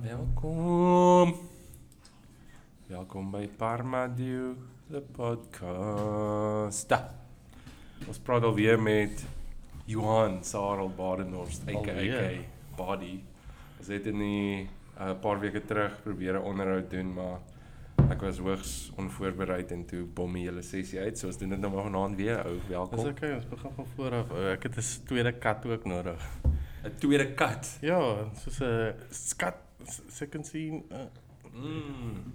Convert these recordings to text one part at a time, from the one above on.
Welkom. Welkom by Parmadio, the podcast. Ons praat alweer met Johan Sarel Badenhorst, aka? Body. Ons het in 'n uh, paar weke terug probeer 'n onderhoud doen, maar ek was hoogs onvoorbereid en toe bom die hele sessie uit. So ons doen dit nou maar vanaand weer. Ou, Dis welkom. okay, ons begin van voor af. ou. Ek het 'n tweede kat ook nodig. 'n Tweede kat. Ja, soos 'n skat second scene. Uh, Mm.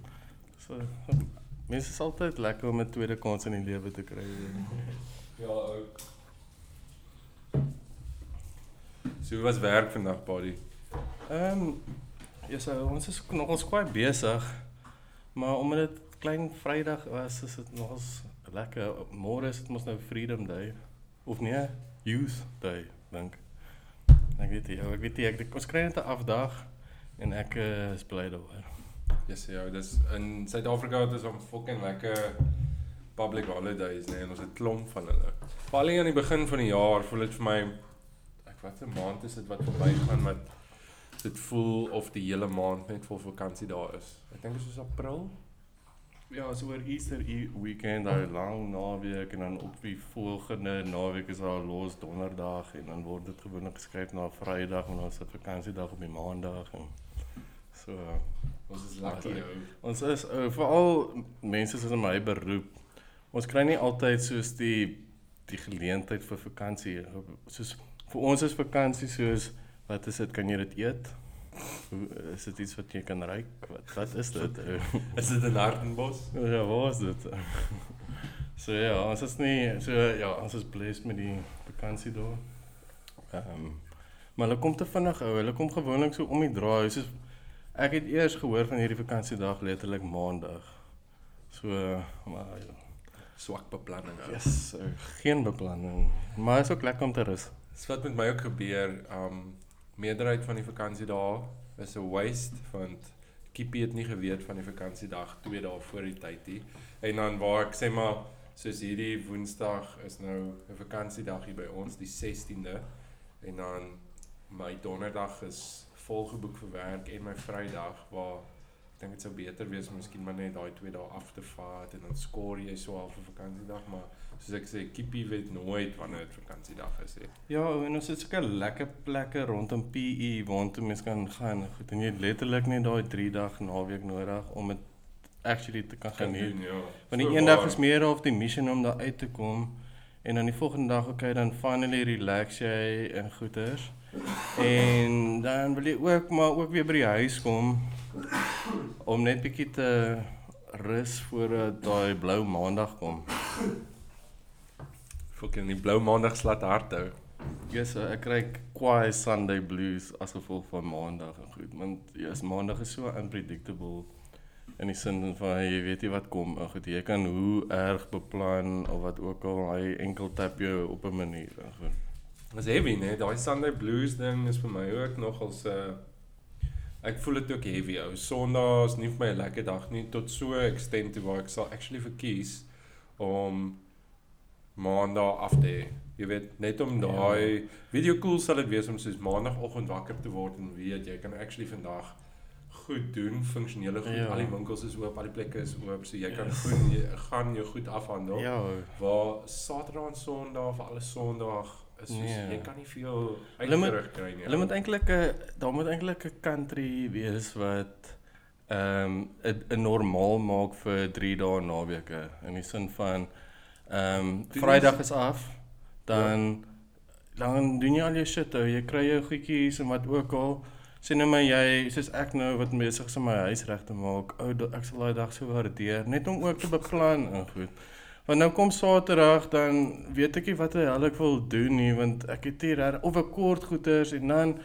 so mense is altyd lekker om 'n tweede kans in die lewe te kry. Ja, ou. So hoe was werk vandag, Body? Ehm um, ja, so ons is nogals kwai besig. Maar omdat dit klein Vrydag was, is dit nogals lekker. Môre is dit mos nou Freedom Day of nee, Youth Day, dink. Ek weet nie, ek weet nie, ek ons kry net 'n afdag en ek uh, is bly daaroor. Yes, ja, dis in Suid-Afrika het ons om fucking lekker public holidays, nee, en ons het klomp van hulle. Veral aan die begin van die jaar voel dit vir my ek wat 'n maand is dit wat verbygaan wat dit voel of die hele maand net vol vakansie daar is. Ek dink dit is April. Ja, so oor Easter e weekend, daai lang naweek en dan op die volgende naweek is daar los donderdag en dan word dit gewoonlik geskuif na Vrydag en dan is dit vakansiedag op die maandag en so Ons is lucky Ja, ou. ons is uh, veral mense soos in my beroep. Ons kry nie altyd soos die die geleentheid vir vakansie. Soos vir ons is vakansie soos wat is dit? Kan jy dit eet? Hoe is dit iets wat jy kan ruik? Wat wat is dit? Is dit in Hartenbos? Ja, waar is dit? so ja, ons is nie so ja, ons is blessed met die vakansie daar. Ehm um, maar hulle kom te vinnig ou. Hulle kom gewoonlik so om die draai. Soos ek het eers gehoor van hierdie vakansiedag letterlik maandag. So maar ja, Swak beplanning ou. yes, ou, geen beplanning. Maar is ook lekker om te rus. Dis wat met my ook gebeur. Um meerderheid van die vakansiedae is 'n waste want Kippie het nie geweet van die vakansiedag 2 dae voor die tyd nie. En dan waar ek sê maar soos hierdie Woensdag is nou 'n vakansiedag hier by ons, die 16de. En dan my Donderdag is volgeboek vir werk en my Vrydag waar ek dink dit sou beter wees om miskien maar net daai 2 dae af te vat en dan skoor jy so half 'n vakansiedag, maar soos ek sê Kippie weet nooit wanneer dit vakansiedag is nie. Ja, en ons het sulke lekker plekke rondom PE waartoe mense kan gaan. Goed, en jy het letterlik net daai 3 dag naweek nodig om dit actually te kan geniet. ja. Want die een dag waar. is meer of die mission om daar uit te kom en dan die volgende dag okay dan finally relax jy en goeders. En dan wil jy ook maar ook weer by die huis kom om net bietjie te rus voor uh, daai blou maandag kom. Fucking die blou maandag slat hard hou. Yes, uh, ek kry kwaai Sunday blues as gevolg van maandag en goed, want yes, maandag is so unpredictable in die sin van jy weet nie wat kom. en Goed, jy kan hoe erg beplan of wat ook al hy enkel tap jou op 'n manier. Goed. Dis heavy, né? Daai Sunday blues ding is vir my ook nogals 'n uh, ek voel dit ook heavy ou. Sondag is nie vir my 'n lekker dag nie tot so extent toe waar ek sal actually verkies om maandag af te hê. Jy weet net om daai ja. video cool sal dit wees om soos maandagooggend wakker te word en weet jy kan actually vandag goed doen, funksionele goed. Ja. Ja. Al die winkels is oop, al die plekke is oop, so jy kan Yes. goed jy gaan jou goed afhandel. Ja, Waar Saterdag en Sondag vir alles Sondag is soos Nee. jy kan nie veel uitgerug kry nie. hulle moet eintlik 'n daar moet eintlik 'n country wees wat ehm um, 'n normaal maak vir 3 dae naweke in die sin van ehm um, Vrydag is af, dan dan doen jy al jou shit ou, jy kry jou goedjies en wat ook al. Sien nou maar jy, soos ek nou wat besig is om my huis reg te maak. Ou, da- ek sal daai dag so waardeer net om ook te beplan en goed. Want nou kom Saterdag dan weet ek nie wat hel ek wil doen nie want ek het hier reg- of ek kort goeders en dan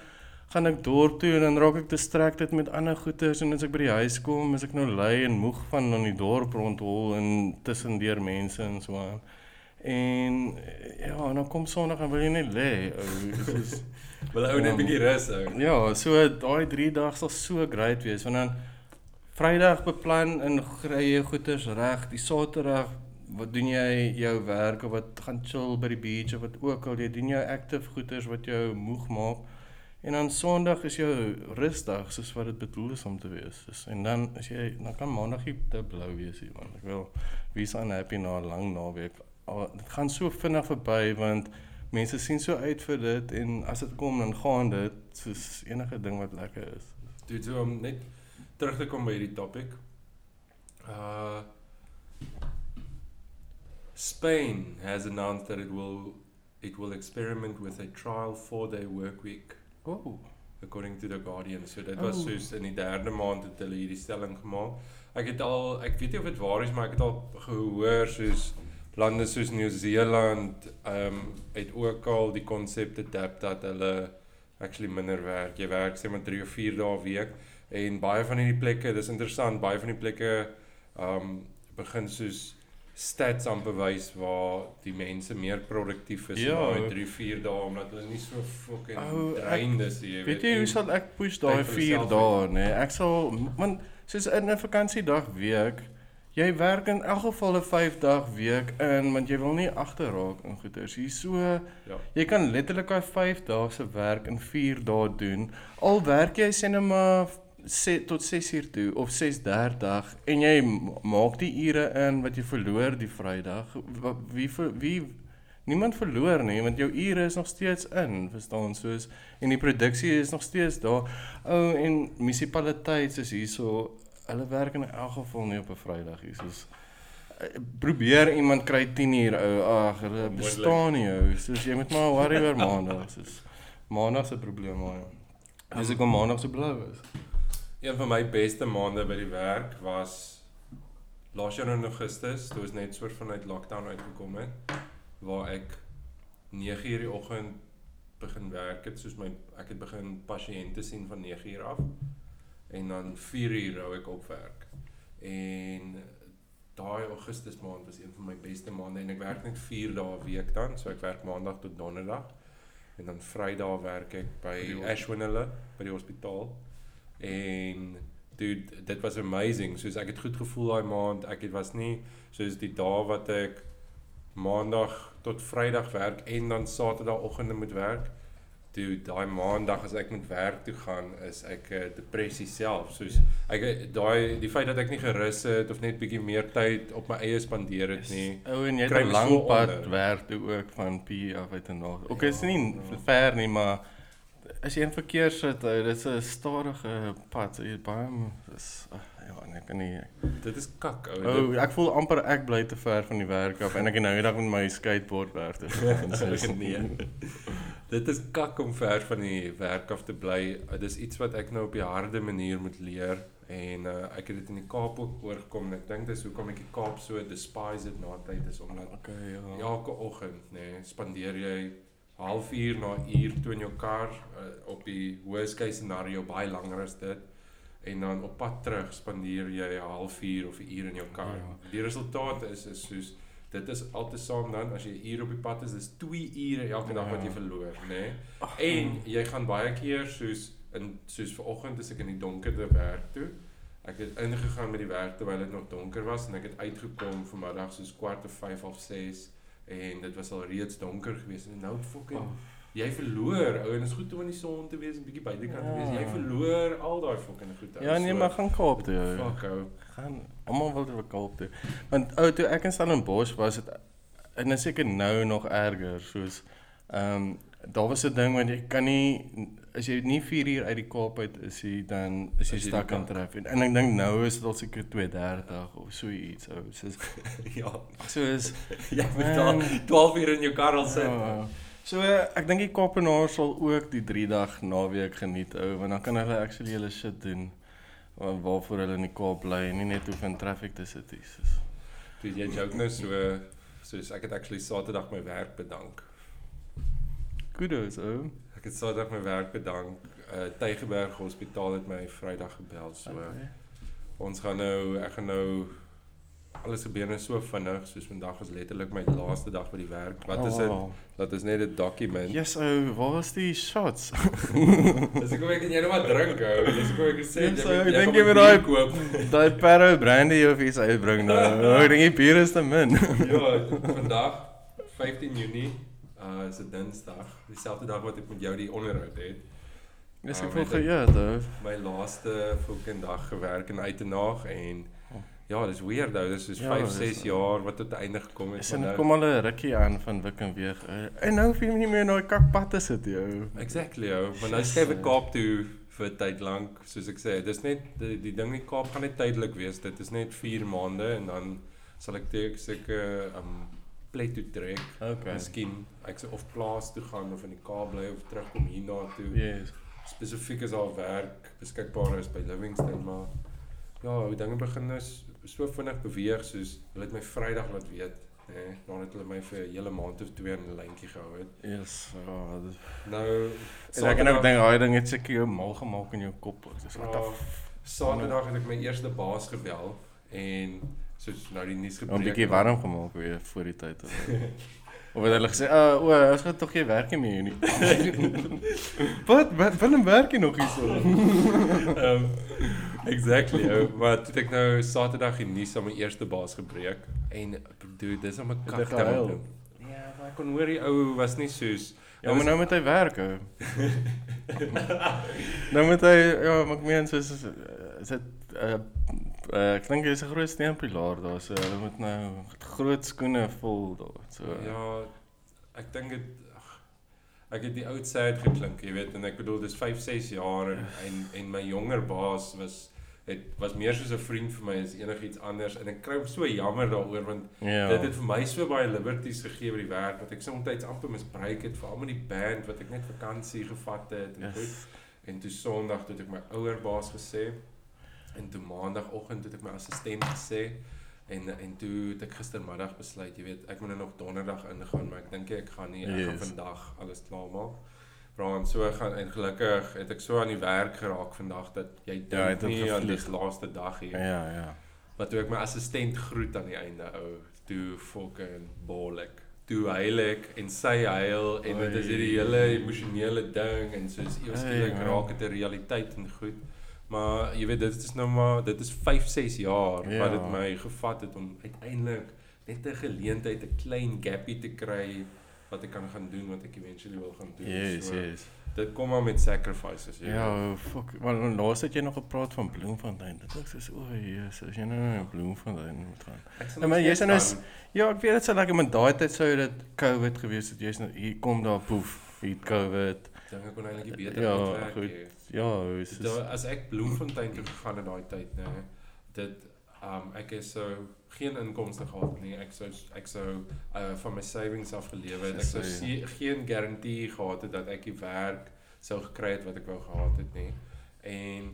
gaan ek dorp toe en dan raak ek distracted met ander goeders en as ek by die huis kom is ek nou lui en moeg van in die dorp rondhol en tussendeur mense en so aan. En eh, ja, en dan kom Sondag en wil jy net lê. is wil ou net Ja. 'n bietjie rus ou. Ja, so daai 3 dae sal so great wees want dan Vrydag beplan en kry jy goeders reg. Die Saterdag wat doen jy jou werk of wat gaan chill by die beach of wat ook al jy doen jou active goeders wat jou moeg maak. En dan Sondag is jou rusdag soos wat dit bedoel is om te wees. Dus, en dan as jy dan kan Maandag nie te blou wees nie want ek wil wie's unhappy na 'n lang naweek. Al- Dit gaan so vinnig verby want mense sien so uit vir dit en as dit kom dan gaan dit soos enige ding wat lekker is. Dit so om net terug te kom by hierdie topic. Uh Spain has announced that it will it will experiment with a trial 4-day work week Oh. according to the Guardian. So dit was Oh. soos in die derde maand het hulle hierdie stelling gemaak. Ek het al ek weet nie of dit waar is maar ek het al gehoor soos lande soos Nieu-Seeland ehm um, het ook al die konsep adapt dat hulle actually minder werk. Jy werk sê maar 3 of 4 dae 'n week en baie van hierdie plekke, dis interessant, baie van die plekke ehm um, begin soos stats aan bewys waar die mense meer produktief is Ja. met 3 4 dae omdat hulle nie so fucking ek- drained is jy Weet jy hoe sal ek push daai tyd vir 4 jouself dae, nê? Nee? Ek sal want soos in 'n vakansiedag week, jy werk in elk geval 'n 5 dag week in want jy wil nie agterraak in goeders. Hier so Ja. jy kan letterlik daai 5 dae se werk in 4 dae doen. Al werk jy sê net maar se tot 6 uur toe of 6:30 en jy maak die ure in wat jy verloor die Vrydag. Wie wie niemand verloor nie want jou ure is nog steeds in, verstaan soos en die produksie is nog steeds daar. O en munisipaliteit is hierso hulle werk in elk geval nie op 'n Vrydag hier soos eh, probeer iemand kry 10 uur ou ag hulle Onmoontlik. bestaan nie ou soos jy moet maar worry oor maandag soos maandag se probleem maar ja. As ek op maandag so blou is. Een van my beste maande by die werk was laas jaar in Augustus, toe ons net soort van uit lockdown uitgekom het waar ek 9:00 die oggend begin werk het soos my ek het begin pasiënte sien van 9:00 af en dan 4:00 hou ek op werk. En daai Augustus maand was een van my beste maande en ek werk net 4 dae 'n week dan, so ek werk maandag tot donderdag. En dan Vrydag werk ek by die Ashwinele by die hospitaal. En dude, dit was amazing. Soos ek het goed gevoel daai maand. Ek het was nie soos die dae wat ek maandag tot Vrydag werk en dan Saterdagoggende moet werk. Dude, daai maandag as ek moet werk toe gaan, is ek uh, depressie self. Soos ek eh, daai die feit dat ek nie gerus het of net bietjie meer tyd op my eie spandeer het nie. Ou en jy het Kry 'n lang so pad onder. werk toe ook van P af uit en na. Ook Ja, is nie ja. ver nie, maar as jy in verkeer sit, ou, dit is 'n stadige pad. Jy baie dis ag, ja, nee, ek kan nie. Dit is kak ou. O, Dit- ek voel amper ek bly te ver van die werk af en ek het nou eendag met my skateboard werk toe gegaan. So is nee. Dit is kak om ver van die werk af te bly. Uh, Dis iets wat ek nou op die harde manier moet leer en uh, ek het dit in die Kaap ook oorgekom en ek dink dis hoekom ek die Kaap so despise dit na tyd is omdat Okay, ja. elke oggend nê nee, spandeer jy halfuur na uur toe in jou kar uh, op die worst case scenario baie langer as dit en dan op pad terug spandeer jy 'n halfuur of 'n uur in jou kar. Ja. Die resultaat is is soos dit is altesaam dan as jy uur op die pad is, dis 2 ure elke dag wat jy Ja. verloor, nê? Nee? En jy gaan baie keer soos in soos vanoggend as ek in die donkerte werk toe. Ek het ingegaan met die werk terwyl dit nog donker was en ek het uitgekom vanmiddag soos kwart of 5 of 6 en dit was al reeds donker geweest en nou fucking oh, jy verloor ou en is goed om in die son te wees en bietjie buitekant te wees. Jy Ja. verloor al daai fucking goed. ou. Ja, nee, So, maar gaan Kaap toe. ou. fuck ou. gaan almal wil ter Kaap toe. Want ou toe ek in Stellenbosch was dit en is seker nou nog erger soos ehm um, daar was 'n ding want jy kan nie as jy nie 4 uur uit die Kaap uit is jy dan is jy Is jy stak in kak. traffic. En ek dink nou is dit al seker 2:30 of so iets ou. Soos ja, soos jy moet Man. 12 uur in jou kar al sit. Ja. So ek dink die Kaapenaars sal ook die 3 dag naweek geniet ou want dan kan hulle actually hulle shit doen wa- waarvoor hulle in die Kaap bly en nie net hoef in traffic te sit nie. Soos Toe jy joke nou so soos ek het actually Saterdag my werk bedank. kudos ou. Ek het Saterdag my werk bedank. Uh Tygerberg Hospitaal het my Vrydag gebel. So Okay. ons gaan nou ek gaan nou alles gebeur nou so vinnig soos vandag is letterlik my laaste dag by die werk. Wat is dit? Oh. Dat is net 'n dokument. Yes ou, waar was die shots? Dis ek ek jy nou maar drink ou. Dis ek ek gesê Ja, jy ek jy dink jy moet daai- koop. Daai Paro brandy of iets uitbring nou. Oh, ek dink die bier is te min. Ja, vandag 15 Junie uh is 'n Dinsdag, dieselfde dag wat ek met jou die onderhoud het. Dis Ja, ek voel geëet ou. my laaste fucking dag gewerk in Uitenaag en ja, dis weird ou. Dis soos Ja, 5, dis- 6 jaar wat tot einde gekom het. En nou- kom al 'n rukkie aan van Wik en Weeg. ou. En nou hoef jy nie meer in daai kakpad te sit jou. Exactly ou. Maar nou skryf ek ou. Kaap toe vir tyd lank, soos ek sê. Dis net die, die ding in Kaap gaan net tydelik wees. Dit is net 4 maande en dan sal ek tek seker um plek toe trek. Okay. Miskien ek sou of plaas toe gaan of in die Kaap bly of terugkom hiernatoe. Yes. Spesifiek is daar werk beskikbaar is by Livingston, maar ja, hoe dinge begin nou s- so vinnig beweeg soos hulle het my Vrydag laat weet, nê, nee, nadat hulle my vir 'n hele maand of twee in 'n lyntjie gehou het. Yes. Ja, dis Nou En ek kan ook dink daai ding het seker jou mal gemaak in jou kop. Dis wat Ja, af. Saterdag het ek my eerste baas gebel en soos nou die nuus gebreek. 'n bietjie warm gemaak weer voor die tyd. Of, of het hulle gesê, "Uh, o, ons gaan tog jy werk nie meer nie." wat? Wat Willem werk jy nog hierso? um, exactly. Ou, maar toe ek nou Saterdag die nuus aan my eerste baas gebreek en dude, dis om 'n kak te doen. Ja, maar ek kon hoor die ou was nie soos Ja, maar nou moet hy werk ou. nou moet hy ja, maar ek meen soos is dit uh, uh, ek dink jy's 'n groot steenpilaar daar so hulle moet nou groot skoene vol daar. So Ja, ek dink dit ek het die oud het geklink, jy weet, en ek bedoel dis 5, 6 jaar en en, en my jonger baas was het was meer soos 'n vriend vir my as enigiets anders en ek kry hom so jammer daaroor want ja. dit het vir my so baie liberties gegee by die werk wat ek soms amper misbruik het veral met die band wat ek net vakansie gevat het en goed. Yes. En toe Sondag toe het ek my ouer baas gesê en toe Maandagoggend het ek my assistent gesê en en toe het ek gistermiddag besluit, jy weet, ek moet nou nog Donderdag ingaan, maar ek dink ek gaan nie, ek gaan Yes. vandag alles klaarmaak. Brian, so gaan en gelukkig het ek so aan die werk geraak vandag dat jy dink Ja, het het nie aan gevlieg. die laaste dag hier. Ja, ja. Maar toe ek my assistent groet aan die einde, ou, toe fucking bol ek. Toe huil ek en sy huil en dit is hierdie hele emosionele ding en soos ewe skielik raak dit 'n realiteit en goed. Maar jy weet dit is nou maar dit is 5, 6 jaar Ja. wat dit my gevat het om uiteindelik net 'n geleentheid, 'n klein gappie te kry wat ek kan gaan doen wat ek eventually wil gaan doen. Yes, so, yes. Dit kom maar met sacrifices, jy. Ja, fuck. Maar laas het jy nog gepraat van Bloemfontein. Dit is soos o, Jesus, as jy nou na Bloemfontein moet gaan. Ek sal Ja, nog maar jy steeds sou nou. Ja, ek weet dit sou lekker, maar daai tyd sou dit COVID gewees het. Jy's nou hier kom daar poef, hier het COVID. Dinge kon eintlik beter Ja, uitwerk goed. Ja, is Da, as ek Bloemfontein toe gegaan het daai tyd nê, dit um ek is so geen inkomste gehad nie. Ek sou ek sou uh van my savings af gelewe het. Ek sou se, geen garantie gehad het dat ek die werk sou gekry het wat ek wou gehad het nie. En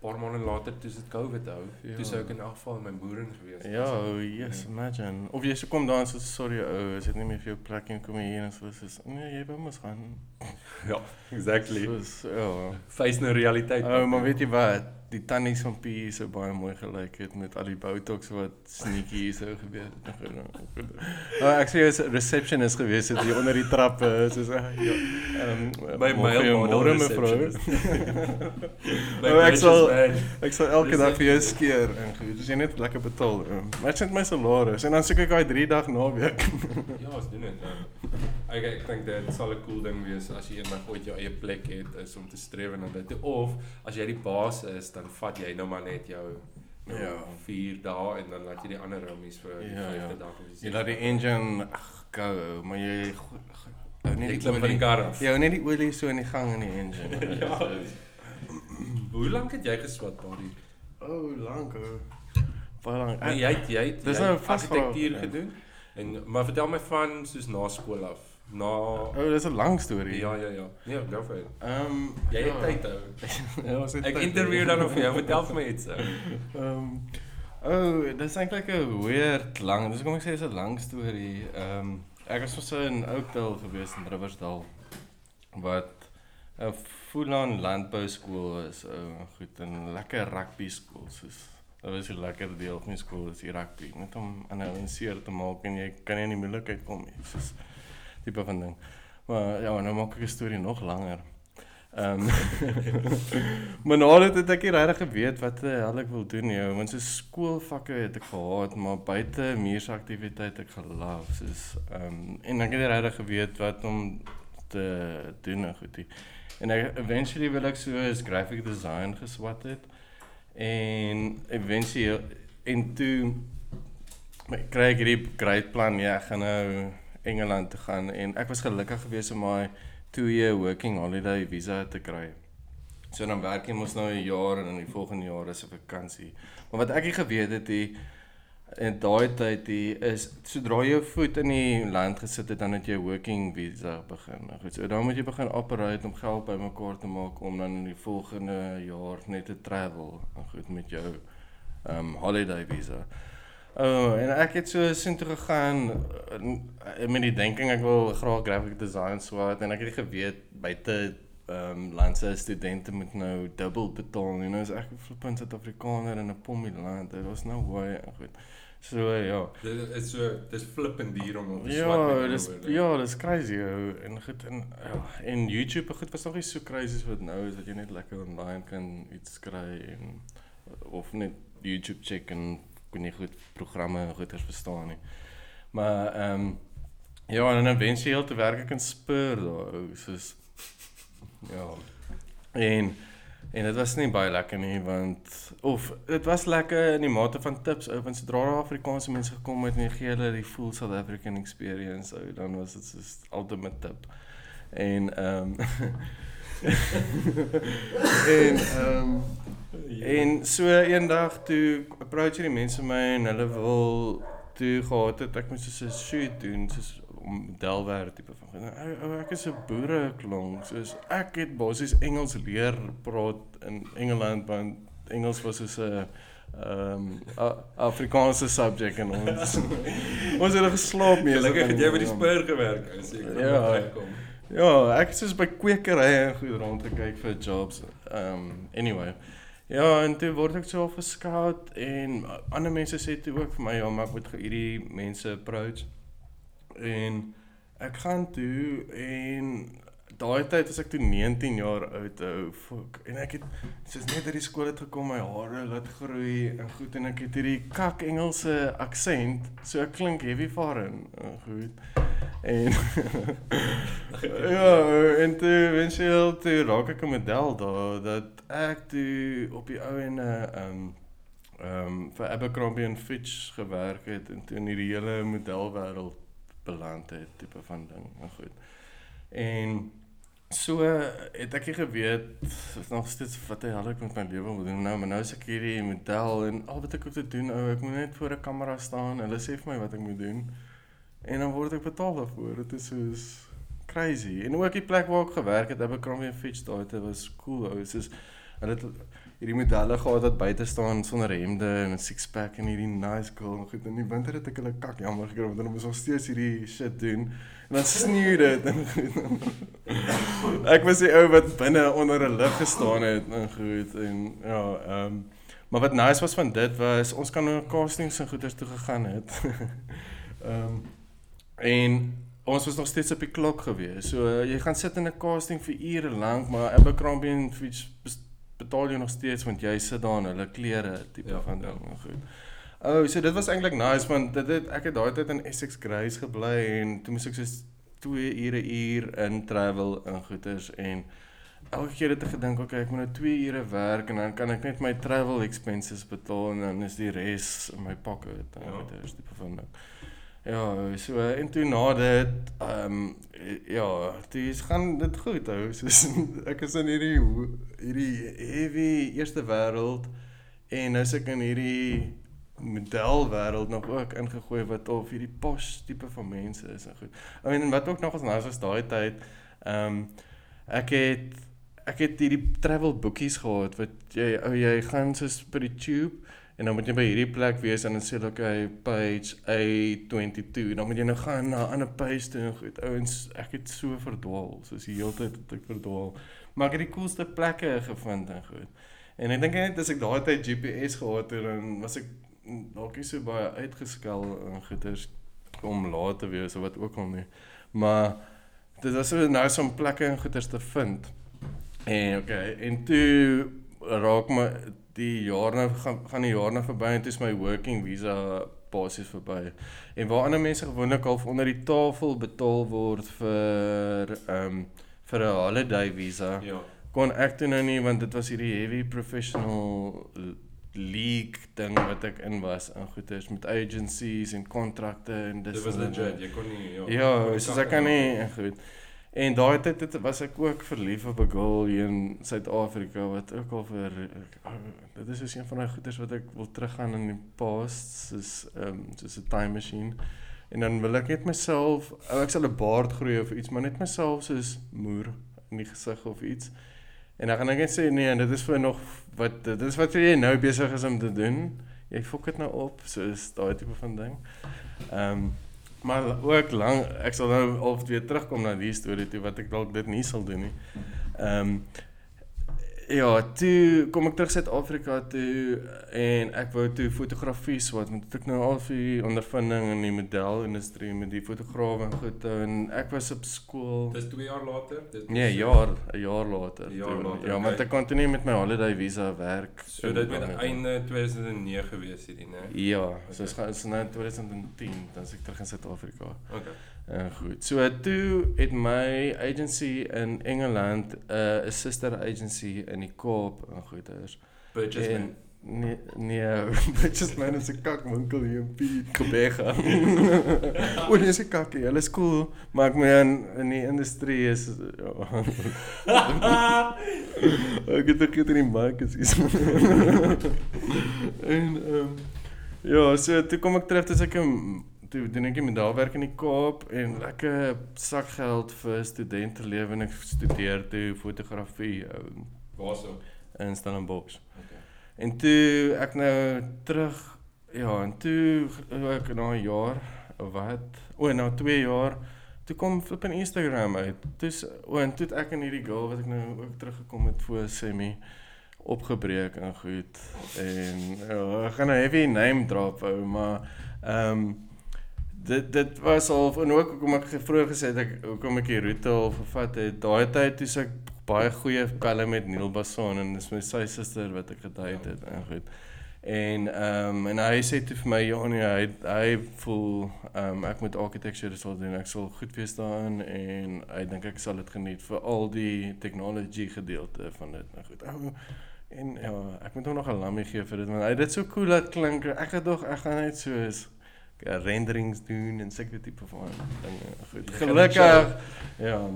paar maande later toe dit COVID hou, Ja. toe sou ek in elk geval in my boering gewees het. Ja, So, oh, yes, imagine. Of jy sou kom daar en sê sorry ou, is dit nie meer vir jou plek nie, kom hier en so soos nee, jy wou mos gaan. ja, exactly. Soos ja. Face nou realiteit. Oh, maar weet jy wat? Die tannies van P sou baie mooi gelyk het met al die botox wat sneaky hier sou gebeur het. Oh, ek sê jy's receptionist gewees het hier onder die trappe, soos ah, ja. Ehm my môre- mail môre mevrou. My Oh, ek sal-. Ek sal elke dag vir jou skeer en goed, as jy net lekker betaal. Maar ek sê my salaris en dan soek ek daai 3 dag naweek. Ja, ons doen dit. Ek ek dink dit sal 'n cool ding wees as jy eendag ooit jou eie plek het is om te streef na dit. Of as jy die baas is, dan vat jy nou maar net jou nou Ja. 4 dae en dan laat jy die ander rummies vir die Ja, 5de ja. dag of die Jy laat die engine ag, go, maar jy hou net die klim van die kar af. Jy hou net die olie so in die gang in die engine. Ja. Hoe lank het jy geswat, Buddy? Oh, lank ou. Baie lank. Nee, jy het jy het Dis jy nou het argitektuur vraag, ja. gedoen. En maar vertel my van soos na skool af. Na Oh, dis 'n lang storie. Ja, ja, ja. Nee, go for it. Ehm Jy het ja. tyd hou. Ja, ons het Ek tyd, interview dan of jy vertel vir my iets. Ehm oh, dis eintlik 'n weird lang. Dis kom ek sê dis 'n lang storie. Ehm ek was so in Oakdale gewees in Riversdal wat 'n full-on landbou skool is. Ou goed en lekker rugby skool soos Dit was 'n lekker deel van die skool is die rugby. Net om aan 'n seer te maak en jy kan nie in die moeilikheid kom nie. Soos tipe van ding. Maar ja, nou maak ek die storie nog langer. Ehm Maar nou dit het ek nie regtig geweet wat die hel ek wil doen nie. Want so skoolvakke het ek gehad, maar buite muursaktiwiteit ek geloof soos ehm en ek het regtig geweet wat om te doen en goed. En ek eventually wil ek so as graphic design geswat het. En eventually en toe my kry ek hierdie great plan ja, ek gaan nou Engeland toe gaan en ek was gelukkig geweest om my 2 year working holiday visa te kry. So dan werk jy mos nou 'n jaar en in die volgende jaar is 'n vakansie. Maar wat ek nie geweet het nie en daai tyd hier is sodra jy jou voet in die land gesit het dan het jy working visa begin. Nou goed, so dan moet jy begin operate om geld bymekaar te maak om dan in die volgende jaar net te travel. Nou goed met jou um holiday visa. Oh, en ek het so sin toe gegaan uh, met die denking ek wil graag graphic design swaat en ek het geweet buite ehm um, landse studente moet nou dubbel betaal en nou is ek flippend Suid-Afrikaner in 'n pommie land. Dit was nou baie goed. So ja. Dit is so dis flippend hier om te swat. Ja, dis ja, dis crazy ou en goed en ja, en YouTube goed was nog nie so crazy as wat nou is dat jy net lekker online kan iets kry en of net YouTube check en kon nie goed programme en goeders verstaan nie. Maar ehm um, ja, en dan wens jy heel te werk ek in Spur daar, soos ja. En en dit was nie baie lekker nie want of dit was lekker in die mate van tips ou want sodra daar Afrikaanse mense gekom het en gee hulle die full South African experience ou dan was dit soos ultimate tip. En ehm um, en ehm um, En so eendag toe approach hierdie mense my en hulle wil toe gehad het ek moet so 'n shoot doen soos om modelwerk tipe van. Ou ek is 'n boere klonk soos ek het basies Engels leer praat in Engeland want Engels was soos 'n ehm um, Afrikaanse subject en ons ons het geslaap mee. Gelukkig het jy by die spur gewerk ek ja, kom. Ja, ek is by kwekerye en goed rond te kyk vir jobs. Um, anyway. Ja, en toe word ek so gescout en ander mense sê toe ook vir my ja, maar ek moet hierdie mense approach. En ek gaan toe en daai tyd as ek toe 19 jaar oud ou fok en ek het soos net uit die skool het gekom my hare laat groei en goed en ek het hierdie kak Engelse aksent so ek klink heavy foreign goed en ja en toe wens jy al toe raak ek 'n model daar dat ek toe op die ou en ehm um, ehm um, vir Abercrombie and Fitch gewerk het en toe in hierdie hele modelwêreld beland het tipe van ding. Maar goed. En so het ek geweet nog steeds wat hel ek met my lewe moet doen nou, maar nou is ek hierdie model en al wat ek hoef te doen, ou, ek moet net voor 'n kamera staan. Hulle sê vir my wat ek moet doen. En dan word ek betaal daarvoor. Dit is soos crazy. En ook die plek waar ek gewerk het, Abercrombie and Fitch, daai was cool. Ou, soos Hulle het hierdie modelle gehad wat buite staan sonder hemde en 'n six pack en hierdie nice girl en goed in die winter het ek hulle kak jammer gekry want hulle moes nog steeds hierdie shit doen en dan sneeu dit en goed. ek was die ou wat binne onder 'n lig gestaan het en goed en ja, ehm um, maar wat nice was van dit was ons kan nou castings en goeders toe gegaan het. Ehm um, en ons was nog steeds op die klok gewees. So uh, jy gaan sit in 'n casting vir ure lank, maar Abercrombie and Fitch betaal jy nog steeds want jy sit daar in hulle klere tipe ja, van ding ja. goed. O, oh, so dit was eintlik nice want dit het ek het daai tyd in Essex Grace gebly en toe moes ek so 2 ure uur in travel in goeders en elke keer het ek gedink okay ek moet nou 2 ure werk en dan kan ek net my travel expenses betaal en dan is die res in my pocket en ja. goeders tipe van ding. Ja, so en toe na dit ehm um, ja, dis gaan dit goed hou. Soos ek is in hierdie hierdie heavy eerste wêreld en nou is ek in hierdie model wêreld nog ook ingegooi wat of hierdie pos tipe van mense is en goed. I mean wat ook nog as nou was daai tyd ehm um, ek het ek het hierdie travel boekies gehad wat jy ou jy gaan soos by die tube En dan moet jy by hierdie plek wees en dan sê hulle okay page A22. Dan moet jy nou gaan na 'n ander page toe en goed. Ouens, ek het so verdwaal, soos die hele tyd het ek verdwaal. Maar ek het die coolste plekke gevind en goed. En ek dink net as ek daai tyd GPS gehad het dan was ek dalk nie so baie uitgeskel en goeters om laat te wees of wat ook al nie. Maar dit was so nou so 'n plekke en goeters te vind. En okay, en toe raak my die jaar nou gaan gaan die jaar nou verby en dit is my working visa basies verby. En waar ander mense gewoonlik al onder die tafel betaal word vir ehm um, vir 'n holiday visa. Ja. Kon ek toe nou nie want dit was hierdie heavy professional l- league ding wat ek in was in goeders met agencies en kontrakte en dis Dit was legit. Jy kon nie ja. Ja, soos kakke ek kan nie goed. En daai tyd het, was ek ook verlief op 'n girl hier in Suid-Afrika wat ook al vir oh, dit is soos een van daai goeders wat ek wil teruggaan in die past soos ehm um, soos 'n time machine. En dan wil ek net myself, oh, ek sal 'n baard groei of iets, maar net myself soos moer in die gesig of iets. En dan gaan ek net sê nee, en dit is vir nog wat dit is wat jy nou besig is om te doen. Jy fok dit nou op, soos daai tipe van ding. Ehm um, maar ook lank ek sal nou of weer terugkom na die storie toe wat ek dalk dit nie sal doen nie. Ehm um, ja, toe kom ek terug Suid-Afrika toe en ek wou toe fotografie swat, want ek nou al vir ondervinding in die modelindustrie met die fotograwe en goed en ek was op skool Dis 2 jaar later. Dis Nee, jaar, 'n jaar later. Een jaar toe. later, Ja, want okay. ek kon toe nie met my holiday visa werk. So dit moet einde 2009 gewees hierdie, né? Ja, so is gaan is nou 2010 dan is ek terug in Suid-Afrika. Okay. En goed. So toe het my agency in Engeland 'n uh, sister agency in die Kaap en goeders. Purchase En man. nee nee, Bridges man is 'n kakwinkel hier in Piet Gebega. o, nee, is 'n kakkie. Hulle is cool, maar ek meen in die industrie is ja. ek het ek het in die mark is. iets. en ehm um, ja, so toe kom ek terug toe ek in toe doen ek met daar werk in die Kaap en lekker sakgeld vir studente lewe en ek studeer toe fotografie um, Waarso? in Stellenbosch. Okay. En toe ek nou terug ja, en toe ek na 'n jaar wat? O, na 2 jaar toe kom flip in Instagram uit. Toe's o, en toe ek en hierdie girl wat ek nou ook teruggekom het voor semi opgebreek en goed. En ja, ek gaan 'n heavy name drop ou, maar ehm um, dit dit was al en ook hoekom ek vroeër gesê het ek hoekom ek die roete al vervat het. Daai tyd toe se ek baie goeie pelle met Neil Basson en dis my sy suster wat ek gedate het en goed. En ehm um, en hy sê toe vir my ja nee hy hy voel ehm um, ek moet architecture sal doen. Ek sal goed wees daarin en hy dink ek sal dit geniet vir al die technology gedeelte van dit. Nou goed. Ou en ja, ek moet hom nog 'n lammie gee vir dit want hy het dit so cool laat klink. Ek het dog ek gaan net soos renderings doen en seker tipe van dinge. Goed. Gelukkig ja.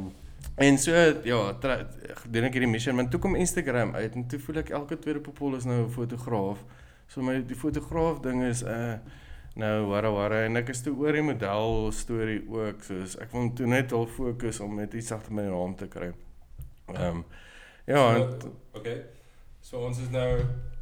En so ja, doen ek hierdie mission, maar toe kom Instagram uit en toe voel ek elke tweede popol is nou 'n fotograaf. So my die fotograaf ding is uh nou warra warra en ek is toe oor die model storie ook, soos ek wil toe net al fokus om net iets agter my naam te kry. Ehm um, ja, en So, okay. So ons is nou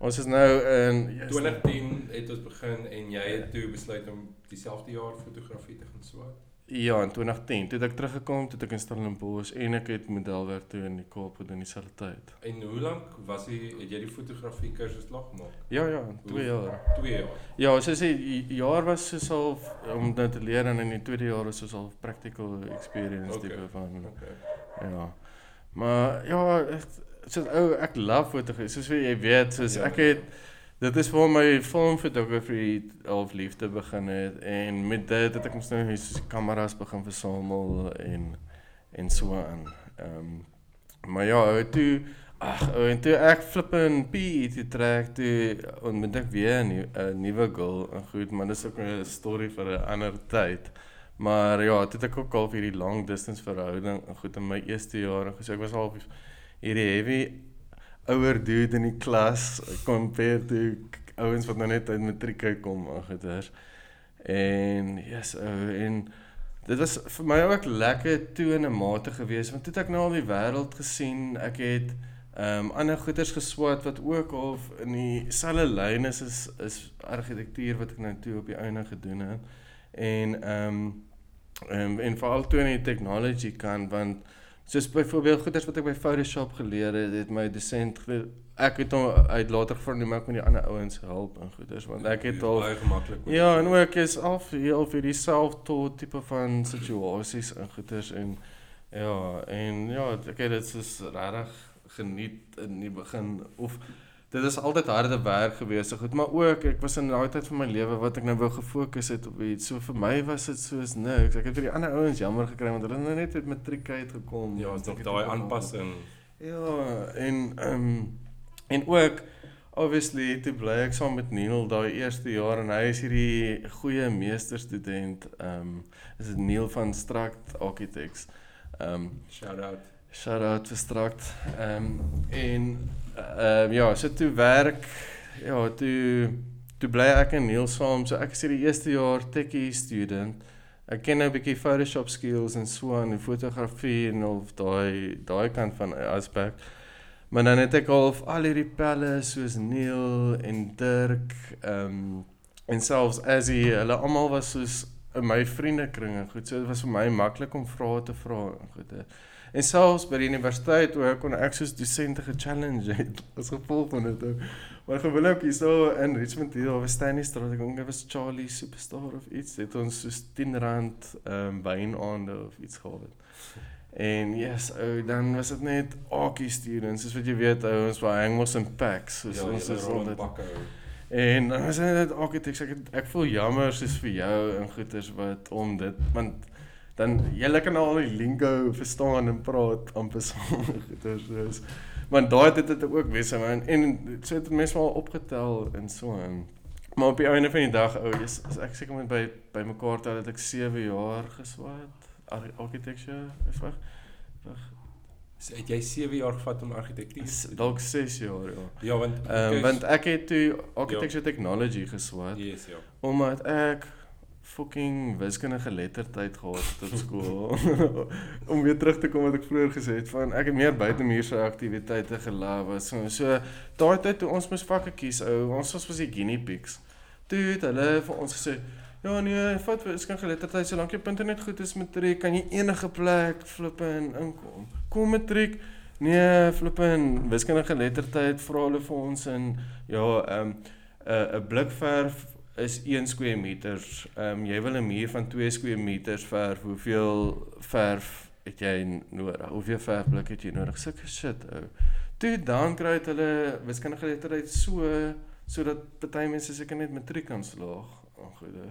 ons is nou in yes, 2010 het ons begin en jy het toe besluit om dieselfde jaar fotografie te gaan swat. Ja, in 2010. Toe het ek teruggekom, toe het ek in Stellenbosch en ek het modelwerk toe in die Kaap gedoen dieselfde tyd. En hoe lank was jy het jy die fotografie kursus klaar gemaak? Ja ja, 2 jaar. 2 jaar. Ja, soos die jaar was soos al om dit te leer en in die tweede jaar was soos al practical experience Okay. tipe van Okay. ja. Maar ja, ek soos ou ek love fotografie. Soos jy weet, soos Ja, ek het dit is waar my filmfotografie half liefde begin het en met dit het ek mos nou soos kameras begin versamel en en so aan. Ehm um, maar ja, ou, toe ag ou, en toe ek flip in PE toe trek toe ontmoet ek weer 'n nuwe 'n nuwe girl en goed, maar dis ook 'n storie vir 'n ander tyd. Maar ja, toe het ek ook al vir hierdie long distance verhouding en goed in my eerste jaar en gesê ek was al hierdie heavy ouer dude in die klas compare to ouens wat nou net uit matriek uitkom en goeters. En yes, ou en dit was vir my ook lekker toe in 'n mate gewees want toe het ek nou al die wêreld gesien. Ek het ehm um, ander goeters geswat wat ook of in dieselfde lyn is is is argitektuur wat ek nou toe op die einde gedoen het. En ehm um, en en veral toe in die technology kant want soos byvoorbeeld goeders wat ek by Photoshop geleer het, het my dosent ek het hom uit later nie maar ek moet die ander ouens help en goeders want ek het al baie gemaklik. met- Ja, en ook is af heel vir die self-taught tipe van situasies en goeders en ja, en ja, ek het dit soos regtig geniet in die begin of dit is altyd harde werk gewees, so goed, maar ook ek was in daai tyd van my lewe wat ek nou wou gefokus het op iets. So vir my was dit soos niks. Ek het vir die ander ouens jammer gekry want hulle het nou net met matriek uitgekom. Ja, tog het daai nog- aanpassing. Ja, en ehm um, en ook obviously toe bly ek saam met Neil daai eerste jaar en hy is hierdie goeie meesterstudent. Ehm um, is dit Neil van Struct Architects. Ehm um, Shout out. shout out vir Struct. Ehm um, en ehm um, ja, so toe werk ja, toe toe bly ek en Neil saam. So ek is hierdie eerste jaar techie student. Ek ken nou 'n bietjie Photoshop skills en so aan en fotografie en of daai daai kant van aspek. Maar dan het ek al of al hierdie pelle soos Neil en Dirk ehm um, en selfs Azzy, hulle almal was soos in my vriendekring en goed. So dit was vir my maklik om vrae te vra en goed. En selfs by die universiteit ek kon ek soos dosente ge-challenge het as gevolg van dit ook. Maar gewoonlik hier so in Richmond hier op Stanley Street, ek dink dit was Charlie Superstar of iets, het ons soos 10 rand ehm um, wynaande of iets gehad. En yes, ou, dan was dit net Aki students, soos wat jy weet, ou, ons was hang ons in packs, soos Ja, ons is in altyd pakke. En dan is dit net architects ek het- ek voel jammer soos vir jou en goeters wat om dit want dan julle kan al die lingo verstaan en praat amper saam goeters soos want daai het dit ook wees man. En so het mense maar opgetel en so en maar op die einde van die dag ou jy's as ek seker moet by by mekaar tel dat ek 7 jaar geswaat ar- architecture is wag wag So, het jy 7 jaar gevat om argitektuur? is dalk 6 jaar ja. Ja, want kyk, want ek het toe architecture technology geswaat yes, ja. Omdat ek fucking wiskundige geletterdheid gehad op skool. om weer terug te kom wat ek vroeër gesê het van ek het meer buitemuurse aktiwiteite was. So, so daai tyd toe ons moes vakke kies, ou, ons was was die guinea pigs. Toe het hulle vir ons gesê Ja nee, vat wiskundige geletterdheid solank jou punte net goed is matriek, kan jy enige plek flippe en inkom. Kom matriek. Nee, flippe en wiskundige geletterdheid vra hulle vir ons in ja, ehm um, 'n 'n blikverf is 1 square meters. Ehm um, jy wil 'n muur van 2 square meters verf. Hoeveel verf het jy nodig? Hoeveel verfblik het jy nodig? Sulke shit ou. Toe dan kry dit hulle wiskundige geletterdheid so sodat party mense seker net matriek kan slaag. Ongoeder.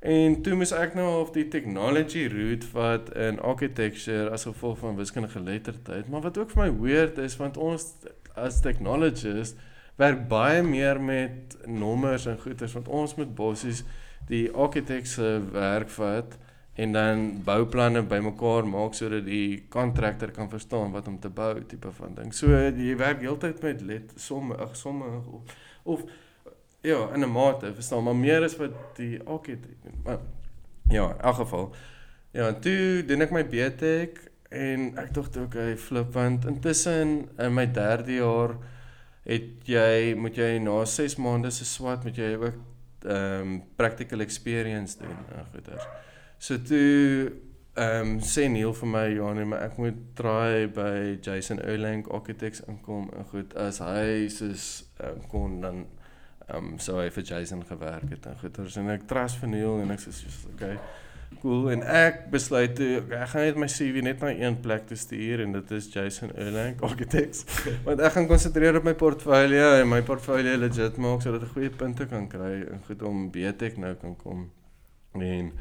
En toe moes ek nou op die technology route wat in architecture as gevolg van wiskundige geletterdheid, maar wat ook vir my weird is want ons as technologists werk baie meer met nommers en goeters want ons moet bossies die architects se werk vat en dan bouplanne bymekaar maak sodat die kontraktor kan verstaan wat om te bou tipe van ding. So jy werk heeltyd met let somme ag somme of, of ja, in 'n mate, verstaan, maar meer is wat die architect doen. Maar ja, in elk geval. Ja, toe doen ek my BTech en ek dink toe okay, flip want intussen in my derde jaar het jy moet jy na 6 maande se swat moet jy ook ehm um, practical experience doen en goeders. So toe ehm um, sê Neil vir my ja nee, maar ek moet try by Jason Erlang Architects inkom. En goed as hy soos um, kon dan ehm um, so hy vir Jason gewerk het en goeders en ek trust vir Neil en ek sê soos okay cool. En ek besluit toe ek gaan net my CV net na een plek toe stuur en dit is Jason Erlang Architects. Want ek gaan konsentreer op my portfolio en my portfolio legit maak sodat ek goeie punte kan kry en goed om BTech nou kan kom. En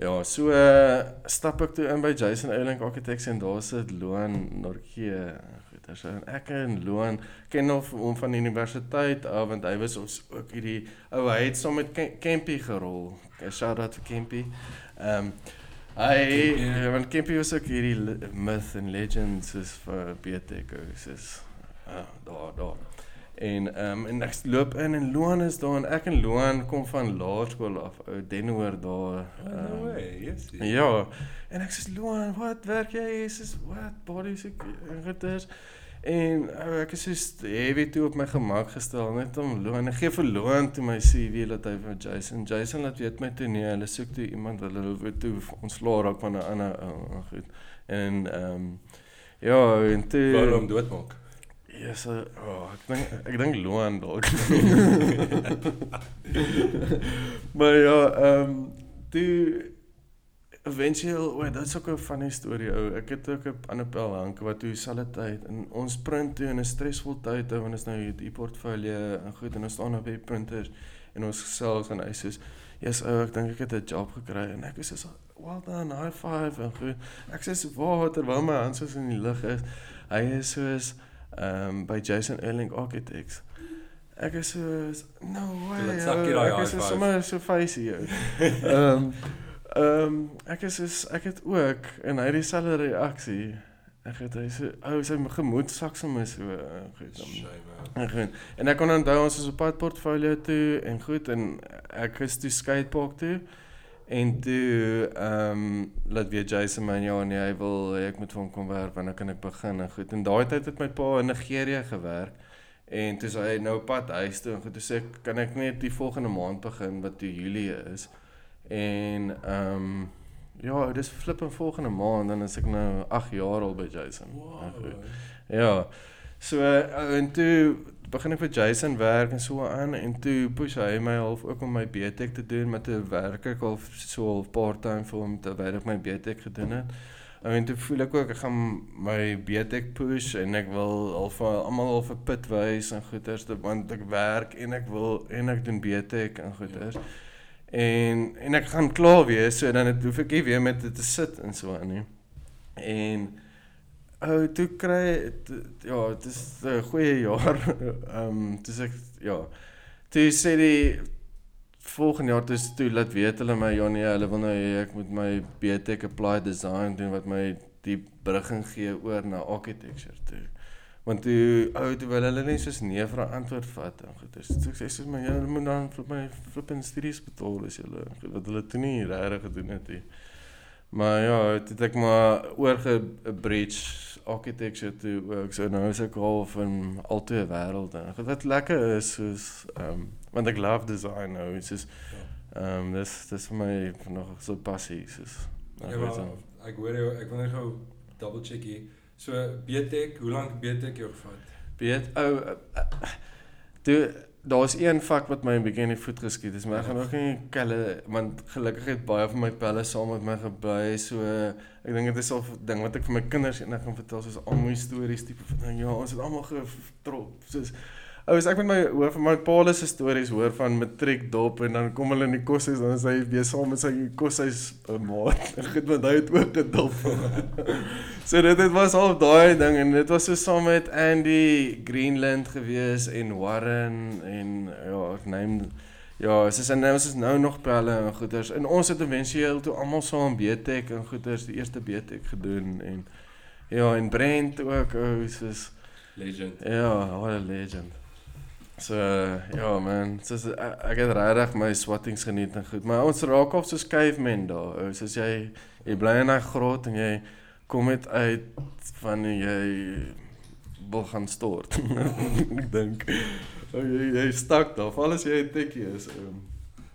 ja so uh, stap ek toe in by Jason Erlang Architects en daar sit Loan Norke so en ek en Loan ken of hom van universiteit af want hy was ons ook hierdie ou hy het saam met Kem- Kempie gerol shout out vir Kempie ehm um, hy Kempie. uh, want Kempie was ook hierdie myth and legends is vir BTech is uh, daar daar En ehm um, en ek loop in en Loan is daar en ek en Loan kom van laerskool af, ou Denhoor daar. Oh, no ehm, way, yes. Ja. En ek sê Loan, wat werk jy? Hy sê wat body sick goeders. En ou ek is so heavy toe op my gemak gestel net om Loan. Ek gee vir Loan toe my CV dat hy vir Jason. Jason laat weet my toe nee, hulle soek toe iemand wat hulle wil toe ontslaa raak van 'n ander ou. goed. En ehm um, ja, en toe Wou hom doodmaak. Ja, so, oh, ek dink ek dink Loan dalk. maar ja, ehm um, toe eventueel, o, dit is ook 'n funny storie ou. Ek het ook 'n ander pel hank wat toe dieselfde tyd in ons print toe in 'n stresvol tyd hou en is nou die portfolio en goed en ons staan op die printers en ons gesels en hy sê Yes, ou, ek dink ek het 'n job gekry en ek is so well done, high five en goed. Ek sê wat terwyl my hand soos in die lug is. Hy is soos ehm um, by Jason Erling Architects. Ek is so no way. Ek is five. sommer so facey jou. Ehm ehm ek is soos ek het ook en hy het dieselfde reaksie. Ek het hy so ou sy gemoed sak sommer so uh, goed. dan- Shame. En goed. En ek kon onthou ons was op pad portfolio toe en goed en ek is toe skatepark toe. En toe ehm um, laat weer Jason my ja nee hy wil ek moet vir hom kom werk wanneer kan ek begin en goed. En daai tyd het my pa in Nigerië gewerk. En toe sê hy nou pad huis toe en goed toe sê ek kan ek net die volgende maand begin wat toe Julie is. En ehm um, ja, dis flip in volgende maand dan is ek nou 8 jaar al by Jason. Wow. Ja. So uh, en toe begin ek vir Jason werk en so aan en toe push hy my half ook om my BTech te doen met 'n werk ek al so half part-time vir hom terwyl ek my BTech gedoen het. En toe voel ek ook ek gaan my BTech push en ek wil al vir almal al vir pit wys en goeters te- want ek werk en ek wil en ek doen BTech en goeters. En en ek gaan klaar wees so dan het, hoef ek nie weer met dit te sit en so aan nie. En ou toe kry t- ja, dit is 'n goeie jaar. Ehm um, dis ek ja. Toe sê die volgende jaar dis toe laat weet hulle my ja nee, hulle wil nou hê ek moet my BTech Applied Design doen wat my die brugging gee oor na architecture toe. Want toe ou toe wil hulle net soos nee vir 'n antwoord vat en goed. So ek sê soos my julle moet dan vir my flipping studies betaal as julle goed, wat hulle toe nie regtig gedoen het nie. Maar ja, toe het ek maar oorgebridge architecture toe ook. So nou is ek half in altyd wêreld en goed, wat lekker is soos ehm um, want ek love design nou. Dit is ehm um, dis dis vir my nog so passie soos Ja, ek weet maar nie. ek hoor jou, ek wil net gou double check hier. So BTech, hoe lank BTech jou gevat? Weet ou uh, toe daar's een vak wat my 'n bietjie in die voet geskiet het, maar ek gaan ook nie kelle want gelukkig het baie van my pelle saam met my gebly. So ek dink dit is al 'n ding wat ek vir my kinders eendag gaan vertel soos al my stories tipe van ding. Ja, ons het almal getrop. Soos ou as ek met my hoor van my pa se stories hoor van matriek dop en dan kom hulle in die koshuis dan is hy weer saam met sy koshuis uh, maat. En goed want hy het ook gedop. So dit het was al daai ding en dit was so saam met Andy Greenland gewees en Warren en ja, ek neem ja, soos en ons is nou nog pelle en goeters. En ons het eventueel toe almal saam BTech en goeters die eerste BTech gedoen en ja, en Brent ook, ou, soos Legend. ja, what a legend. So ja man, soos ek het regtig my swattings geniet en goed. Maar ons raak of soos cavemen daar. Soos jy jy bly in 'n grot en jy kom net uit van jy wil gaan stort. ek dink. Jy jy stak daar. Val as jy 'n tikkie is. Um,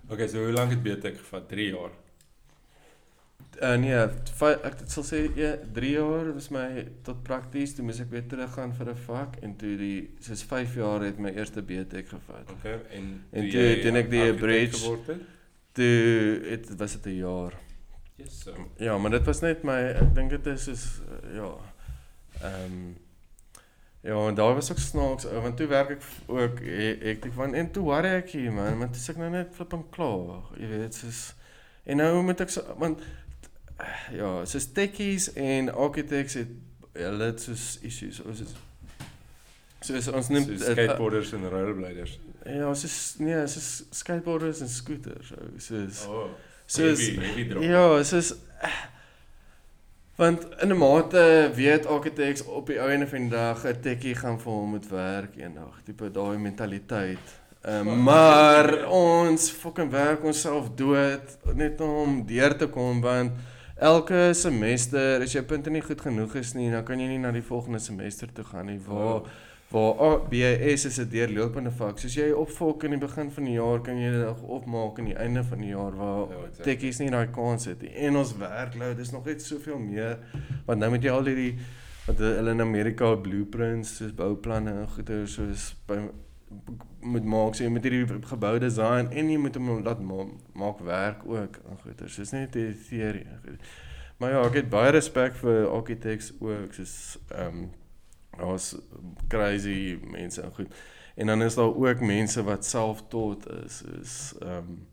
Okay, so hoe lank het BTech gevat? 3 jaar. Uh, nee, ek dit sal sê ja, 3 jaar was my tot prakties, toe moes ek weer teruggaan vir 'n vak en toe die soos 5 jaar het my eerste BTech gevat. Okay, en En toe jy toe ek die bridge- geword het? Toe het was dit 'n jaar. Yes, so. Ja, maar dit was net my ek dink dit is soos uh, ja. Ehm um, Ja, en daar was ook snaaks, ou, want toe werk ek ook he- hektiek van en toe worry ek hier man, want dis ek nou net flipping klaar. Jy weet, soos en nou moet ek so want ja, soos techies en architects het hulle het soos issues. Ons is soos ons neem So skateboarders en rollerbladers. Ja, soos nee, soos skateboarders en scooters, soos Oh. soos heavy, heavy. Ja, soos want in 'n mate weet architects op die ou einde van die dag 'n tekkie gaan vir hom moet werk eendag, tipe daai mentaliteit. Um, maar ons fucking werk onsself dood net om deur te kom want elke semester as jou punte nie goed genoeg is nie, dan kan jy nie na die volgende semester toe gaan nie. Waar waar oh, BAS is 'n deurlopende vak. Soos jy opvolk in die begin van die jaar, kan jy dit opmaak aan die einde van die jaar waar exact. tekkies nie daai kans het nie. En ons werkload is nog net soveel meer want nou met jy al hierdie wat hulle in Amerika blueprints soos bouplanne en goeie soos by moet maak. So jy moet hierdie gebou design en jy moet hom laat ma maak werk ook en goeie. So dis net 'n teorie. Maar ja, ek het baie respek vir architects ook. Soos ehm um, daar's crazy mense en goed. En dan is daar ook mense wat self-taught is, soos ehm um,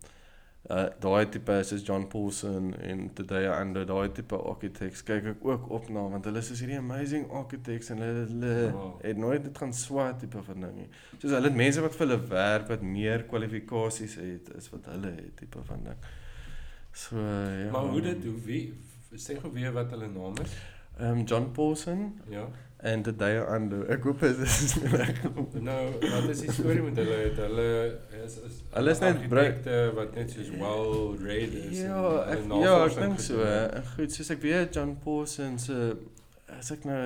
uh daai tipe soos John Paulson en Today Under daai tipe architects kyk ek ook op na want hulle is hierdie amazing architects en hulle hulle Wow. het nooit dit gaan swaat tipe van ding nie. Soos hulle het mense wat vir hulle werk wat meer kwalifikasies het as wat hulle het tipe van ding. So ja. Maar hoe dit hoe wie sê gou weer wat hulle naam is? Ehm um, John Paulson Ja. En Today Under. Ek hoop dit is reg. Nou, wat is die storie met hulle? Het hulle is is Hulle is net argitekte wat net soos well read is. Ja, ek, ja, ek dink so. En Goed, soos ek weet John Paulson se as ek nou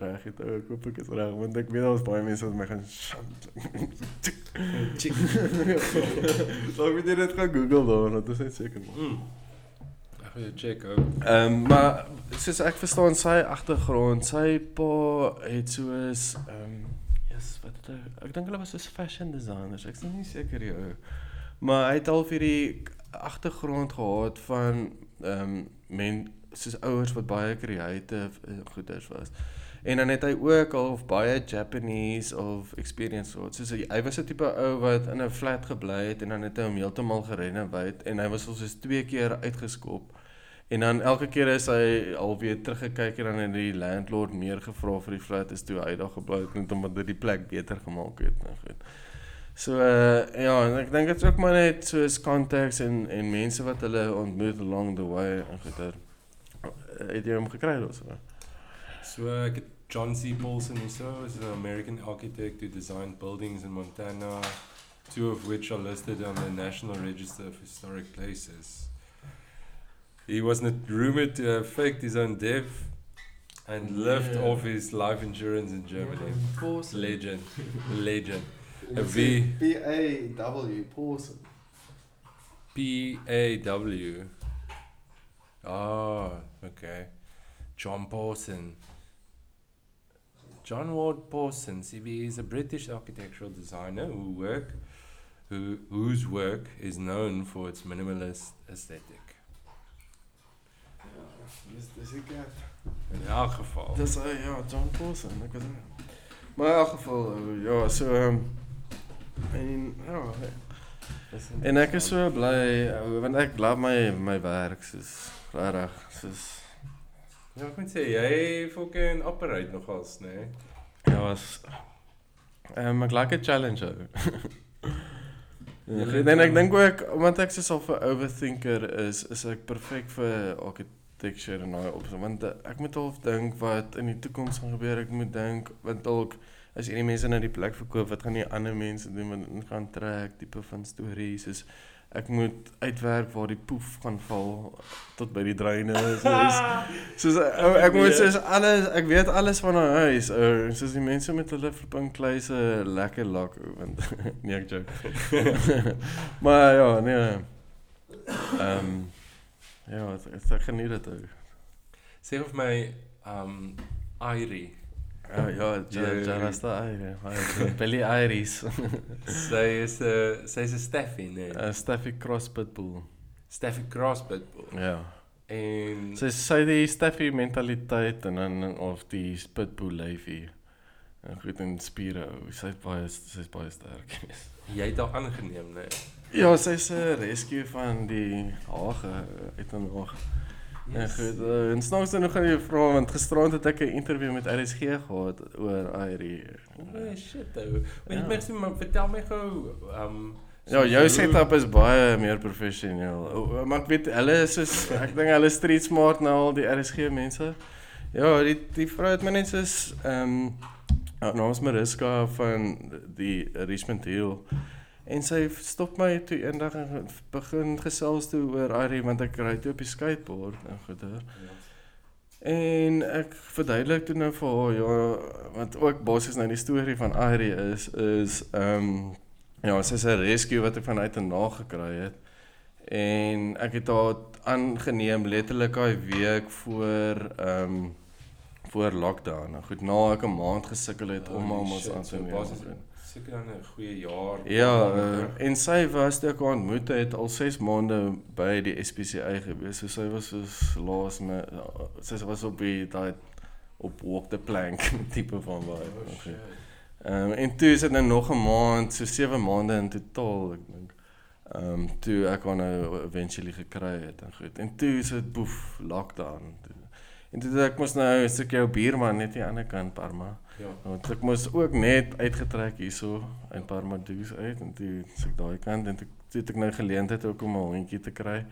reg het, ek hoop ek is reg, want ek weet daar's baie mense wat my gaan Chick. So ek dit net gaan Google dan, dit is net seker. Mm. Ek gaan jou check ou. Ehm um, maar soos ek verstaan sy agtergrond, sy pa het soos ehm um, yes, wat het hy, ek dink hulle was soos fashion designers. Ek's nou nie seker jou. Maar hy het al vir die agtergrond gehad van ehm um, men soos ouers wat baie creative en goeders was. En dan het hy ook al baie Japanese of experience gehad. Soos hy was 'n tipe ou wat in 'n flat gebly het en dan het hy hom heeltemal gerenoveer en hy was al soos twee keer uitgeskop. En dan elke keer is hy alweer teruggekyk en dan het die landlord meer gevra vir die flat is toe hy daar gebly het omdat dit die plek beter gemaak het en goed. So uh, ja, en ek dink dit is ook maar net soos konteks en en mense wat hulle ontmoet along the way en goeie. Het jy hom gekry daarso? So ek het John C. Paulson hierso is an American architect who designed buildings in Montana, two of which are listed on the National Register of Historic Places. He was not rumored to have faked his own death and lived Yeah. off his life insurance in Germany. Paulson. Legend. Legend. A V. P A W Paulson. P A W. Ah, okay. John Paulson. John Ward Paulson, CB, is a British architectural designer who work, who whose work is known for its minimalist aesthetic. Dis dis ek het. In elk geval. Dis uh, ja, John Paulson, ek was Maar in elk geval uh, ja, so um, en ja, En ek is so bly ou, want ek love my my werk soos regtig soos Ja, ek moet sê jy fucking operate nogals, né? Nee? ja was ehm um, ek like 'n challenge. Ja, en ek dink ook omdat ek so 'n overthinker is, is ek perfek vir architecture en daai opsie want eh, ek moet half dink wat in die toekoms gaan gebeur. Ek moet dink want dalk as hierdie mense nou die plek verkoop, wat gaan die ander mense doen wat in gaan trek tipe van stories soos ek moet uitwerk waar die poef gaan val tot by die dreine soos soos ou, ek moet soos alles ek weet alles van 'n huis ou soos die mense met hulle flipping kluise lekker lak want nee ek joke maar ja nee ehm um, ja ek, ek geniet dit ou Sê of my um Irie. ja ja Jerry. Jarasta Irie Billy Iris sy is 'n uh, sy's 'n Steffi, nee. uh, Steffi Cross Pitbull Steffi Crosspit. ja En sy sy die Steffi mentaliteit en dan of die Pitbull lyfie en goed en spiere sy's baie sy's baie sterk jy het haar aangeneem, nee. Ja, sy's 'n rescue van die hage uit en nog. Ja, goed. Uh, en snaaks dan nog gaan jy vra want gisterand het ek 'n onderhoud met RSG gehad oor Airie. Oh shit ou. Maar Ja. mens maar vertel my gou um Ja, jou setup is baie meer professioneel. O, Maar ek weet hulle is soos ek dink hulle street smart nou al die RSG mense. Ja, die die vrou het my net soos ehm um, nou is Mariska van die Richmond Hill. En sy stop my toe eendag en begin gesels toe oor Ari want ek ry toe op die skateboard en goeie. En ek verduidelik toe nou vir haar ja, want ook basies nou die storie van Ari is is ehm um, ja, sy's 'n rescue wat ek vanuit 'n na gekry het. En ek het haar aangeneem letterlik daai week voor ehm um, voor lockdown. Nou goed, na ek 'n maand gesukkel het om Holy om ons aan te neem. basies- seker dan 'n goeie jaar. Ja, uh, en sy was toe ek haar ontmoet het, al 6 maande by die SPCA gewees. So sy was soos laas me sy was op die daai op walk the plank tipe van vibe. Oh, Okay. Ehm um, en toe is dit nou nog 'n maand, so 7 maande in totaal, ek dink. Ehm um, toe ek haar nou eventually gekry het en goed. En toe is dit boef lockdown. Toe. En toe ek mos nou ek jou buurman net aan die ander kant Parma. Ja. Want ek moes ook net uitgetrek hierso in Parmadoes uit en toe is ek daai kant en toe, toe het ek nou geleentheid ook om 'n hondjie te kry.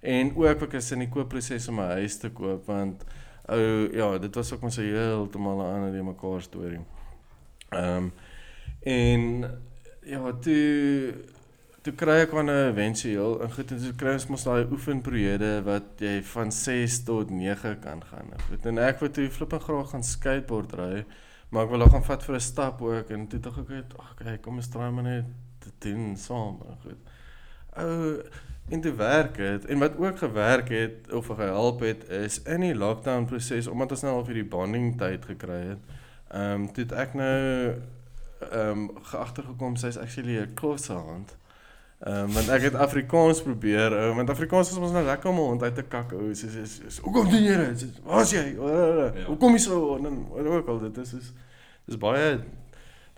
En ook ek is in die koopproses om my huis te koop want ou ja, dit was ook mos 'n heeltemal 'n ander mekaar storie. Ehm um, en ja, toe toe kry ek aan 'n eventueel en goed en toe kry ons mos daai oefenperiode wat jy van 6 tot 9 kan gaan. Goed en ek wou toe flipping graag gaan skateboard ry, maar ek wil nog gaan vat vir 'n stap ook en toe dink ek net, ag okay, kom ons draai maar net te doen saam. En Goed. Ou en toe werk dit en wat ook gewerk het of gehelp het is in die lockdown proses omdat ons nou al vir die bonding tyd gekry het. Ehm um, toe het ek nou ehm um, geagtergekom sy's actually 'n klossehand. Ehm um, want ek het Afrikaans probeer, ou, want Afrikaans is ons nou lekker om hond uit te kak, ou. Soos is is hoekom doen jy dit? Waar's jy? Ja. Hoekom jy so en dan ook al dit is is dis baie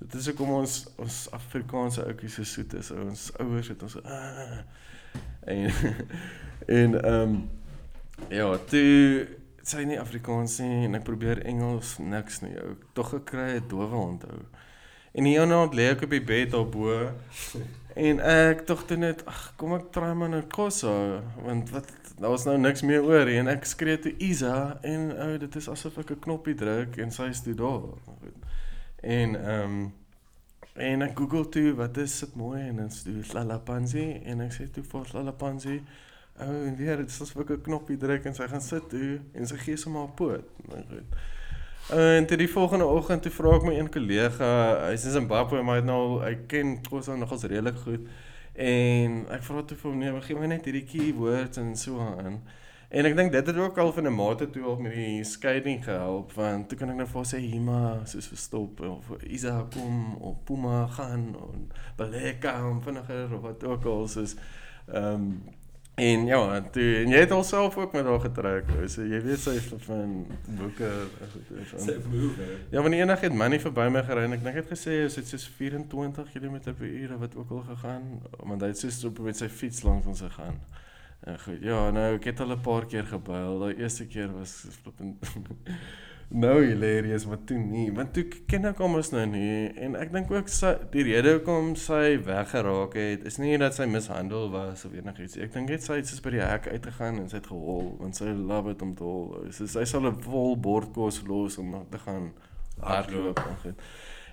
dit is hoekom ons ons Afrikaanse ouetjies so soet is. Ou. Ons ouers het ons ah, en en ehm um, ja, toe sy nie Afrikaans nie en ek probeer Engels niks nie. Ou. Tog gekry 'n dowe hond ou. En aand lê ek op die bed daarbo en ek tog toe net ag kom ek try maar nou kos hou want wat daar was nou niks meer oor nie. en ek skree toe Isa en ou dit is asof ek 'n knoppie druk en sy is toe daar. En ehm um, en ek Google toe wat is dit mooi en dan toe Lalapanzi en ek sê toe vir Lalapanzi ou en weer dit is asof ek 'n knoppie druk en sy gaan sit toe en sy gee sommer haar poot. Nou goed. En toe die volgende oggend toe vra ek my een kollega, hy's in Zimbabwe maar hy het nou hy ken Xhosa nogals redelik goed. En ek vra toe vir hom nee, maar gee my net hierdie keywords en so aan. En ek dink dit het ook al van 'n mate toe al met die skeiding gehelp want toe kan ek nou vir sê Hima soos verstop of Isa kom of Puma gaan en Baleka om vinniger of wat ook al soos ehm um, En ja, en toe en jy het alself ook met haar getrek. So jy weet sy is van boeke Sy move. Ja, want eendag het Manny verby my gery en ek dink hy het gesê ons het soos 24 km/h wat ook al gegaan, want hy het soos op met sy fiets langs ons gegaan. En goed, ja, nou ek het al 'n paar keer gebuil. Daai eerste keer was flippend nou hilarious, maar toe nie. Want toe ken ek hom ons nou nie en ek dink ook sy die rede hoekom sy weggeraak het is nie dat sy mishandel was of enigiets. Ek dink net sy het soos by die hek uitgegaan en sy het gehol want sy love dit om te hol. So sy sal 'n vol bord kos los om te gaan hardloop en goed.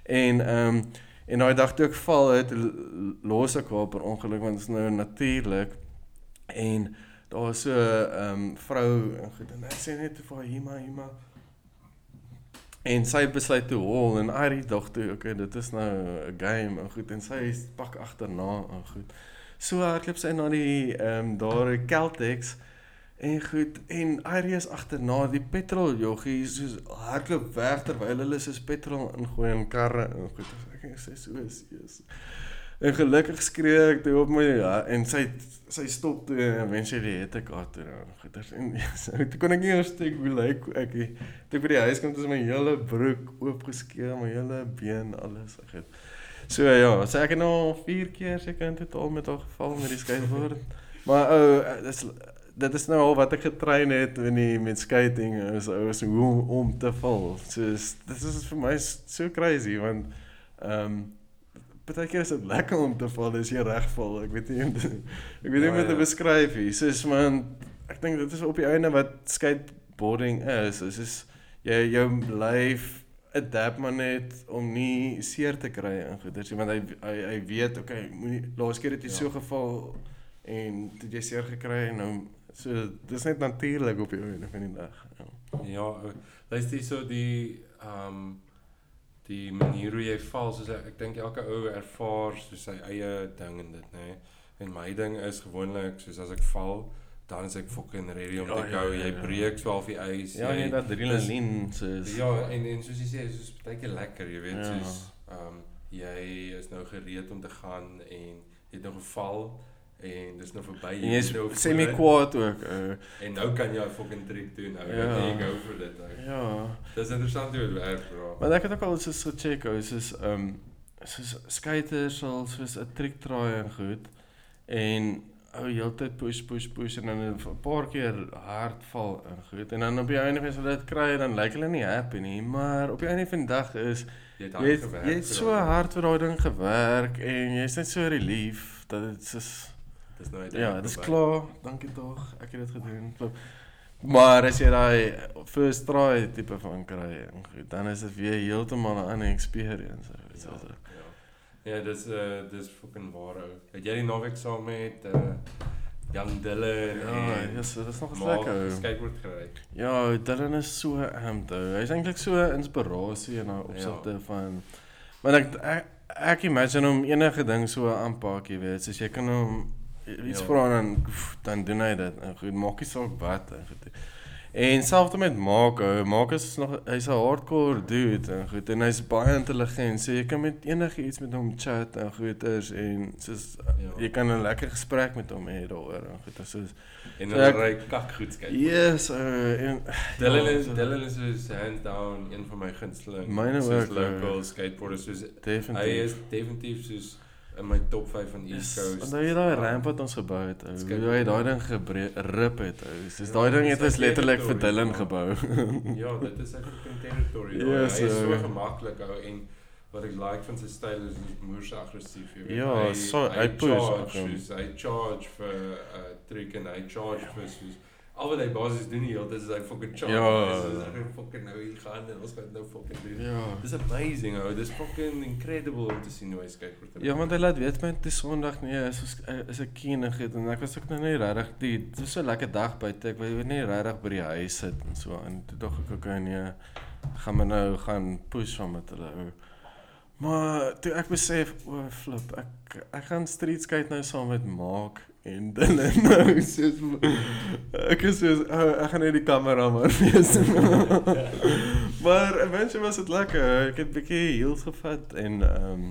En ehm um, en daai dag toe ek val het los ek haar per ongeluk want dit is nou natuurlik en daar was so 'n ehm um, vrou en goed en ek sê net vir haar Hima Hima En sy besluit toe hol en Ari dog toe, okay, dit is nou 'n game en goed en sy pak agterna en goed. So hardloop sy na die ehm um, daar Celtics en goed en Ari is agterna die petrol joggie soos hardloop weg terwyl hulle soos petrol ingooi in karre en goed. Ek sê so is is. En gelukkig skree ek toe op my ja, en sy sy stop toe en eventually het ek haar toe nou en ja, so, toe kon ek nie steek hoe lyk ek. Toe by die huis kom, is my hele broek oopgeskeur, my hele been, alles. Ek het So ja, so ek het nou 4 keer seker in totaal met haar geval met die skateboard. maar ou, oh, dis dit is nou al wat ek getrein het in die met skating is ou is hoe om, te val. So dit is vir my so crazy want ehm um, Partykeer is dit lekker om te val as jy reg val. Ek weet nie hoe om te- ek weet nie Ja, hoe om te ja. beskryf nie. Soos man ek dink dit is op die einde wat skateboarding is. Dit is jy jou lyf adapt maar net om nie seer te kry in goeders nie want hy hy, hy weet okay, moenie laas keer het jy Ja. so geval en toe jy seer gekry en nou so dis net natuurlik op die einde van die dag. Ja. Ja, ou, luister hierso die ehm um, die manier hoe jy val, soos ek, ek dink elke ou ervaar so sy eie ding en dit, nê. Nee. En my ding is gewoonlik soos as ek val, dan is ek fucking ready om Ja, te ja, gou. ja, Jy ja. breek so half die ys. Ja, jy- nee, dat adrenaline soos Ja, en en soos jy sê, soos baie keer lekker, jy weet, Ja. soos ehm um, jy is nou gereed om te gaan en jy het nou geval en dis nou verby En jy's nou semi kwaad ook. Uh, en nou kan jy 'n fucking trick doen nou Ja. ja. jy go vir dit nou. ja. Dis interessant hoe dit werk bro. Maar ek het ook al eens gecheck, ou, soos ehm um, soos skaters sal soos 'n trick draai en goed en ou heeltyd push push push en dan 'n paar keer hard val en goed en dan op die einde as hulle dit kry dan lyk hulle nie happy nie, maar op die einde van die dag is Jy het jy hard het, gewerk. jy het so hard vir daai ding gewerk en jy's net so relief dat dit soos Dis nou ja, dis verby. klaar. Dankie tog. Ek het dit gedoen. Klop. Maar as jy daai first try tipe van kry, goed, dan is dit weer heeltemal 'n ander experience. is Ja, also- ja. Ja, dis uh dis fucking waar ou. Het jy die naweek saam met uh Young Dylan Ja, en yes, dit is nog Mark lekker. ou. skateboard gery? Ja, Dylan is so amped. ou. Hy's eintlik so 'n inspirasie in daai opsigte Ja. van Maar ek ek, ek imagine hom enige ding so aanpak, jy weet, soos jy kan hom iets Ja. vra en dan dan doen hy dit. En goed, maak nie saak wat en goed. En selfs met Maak, ou, Maak is nog hy's 'n hardcore dude en goed en hy's baie intelligent. So jy kan met enigiets met hom chat en goeters en soos Ja. jy kan 'n lekker gesprek met hom hê daaroor en goed. Soos En So hulle ek- ry kak goed skate. yes, uh, en Dylan ja, is so- Dylan is soos hands down een van my gunsteling Myne soos ook, local ou. skateboarders soos definitief. hy is definitief soos in my top 5 van East Yes, Coast. Onthou jy daai ramp wat ons gebou het? ou? Hoe hy daai ding gerip het. ou. Soos Ja, daai ding het ons letterlik vir Dylan ja. gebou. Ja, dit is fucking territory. Ja, Yes, hy is so- gemaklik ou en wat ek like van sy styl is hy is moers aggressief, jy weet. Ja, hy, so- hy push charge, soos, hy charge vir 'n uh, trick en hy charge vir soos al wat hy basies doen hier, dit is hy fucking charge. Ja. Dis is hy fucking nou hier gaan en ons gaan nou fucking doen. ja. Dis amazing ou, dis fucking incredible om te sien hoe hy skateboard. Ja, want hy laat weet met die Sondag nee, is ons is 'n kienig het en ek was ook nou nie regtig die dit was so 'n lekker dag buite. Ek wou nie regtig by die huis sit en so en toe dog ek okay nee, gaan my nou gaan push van met hulle ou. Maar toe ek besef, o oh, flip, ek ek gaan street skate nou saam met Maak en Dylan nou soos ek is soos oh, ek gaan net die kameraman wees. maar eventually was dit lekker. Ek het 'n bietjie heels gevat en ehm um,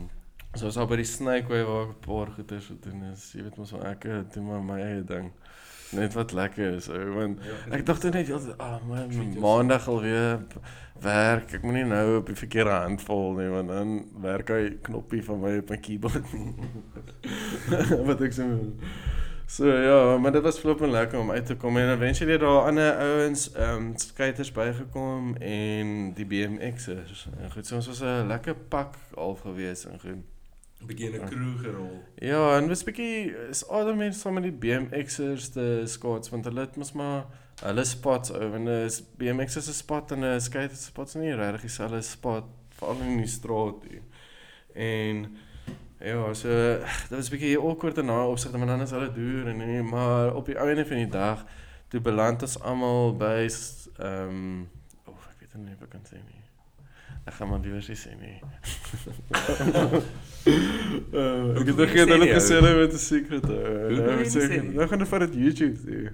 so was al by die Snake Way waar ek 'n paar goeders gedoen is. Jy weet mos wel ek doen maar my eie ding. Net wat lekker is, ou, want Ja, Ek dink toe net heeltyd, ah man, Treat yourself. maandag alweer werk. Ek moenie nou op die verkeerde hand val nie, want dan werk hy knoppie van my op my keyboard. Wat ek sê. So ja, maar dit was flippend lekker om uit te kom en eventually het daar ander ouens, ehm um, skaters bygekom en die BMX'ers. En goed, so ons was 'n lekker pak al gewees en goed. 'n bietjie in 'n crew gerol. Ja, en was bietjie is al die mense saam met die BMX'ers te skaats want hulle het mos maar hulle spots ou en 'n BMX 'n spot en 'n skate spot is nie regtig dieselfde spot veral in die straat nie. En ja, so dit was bietjie awkward in daai opsigte want dan is hulle duur en nie, maar op die einde van die dag toe beland ons almal by ehm um, oh, ek weet nie of ek kan sê nie. Ek gaan maar liewer sê nie. uh, ek het vergeet sê hulle gesê hulle met 'n secret. Jy nou sê nou gaan dit vir dit YouTube sê.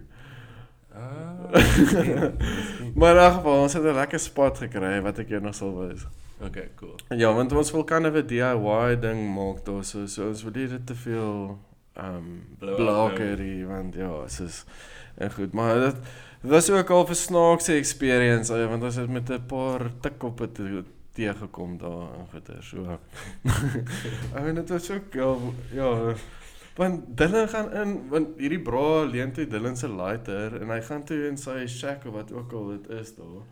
Ah. Maar in elk geval, ons het 'n lekker spot gekry wat ek jou nog sal wys. Okay, cool. Ja, want ons wil kan 'n DIY ding maak daar so ons wil nie dit te veel ehm um, blokkerie want ja, soos en goed, maar dit dit was ook al 'n snaakse experience uh, want ons het met 'n paar tikkoppe te teëgekom daar en goeie so. en dit was ook ja, ja want Dylan gaan in want hierdie bra leen toe Dylan se lighter en hy gaan toe in sy shack of wat ook al dit is daar.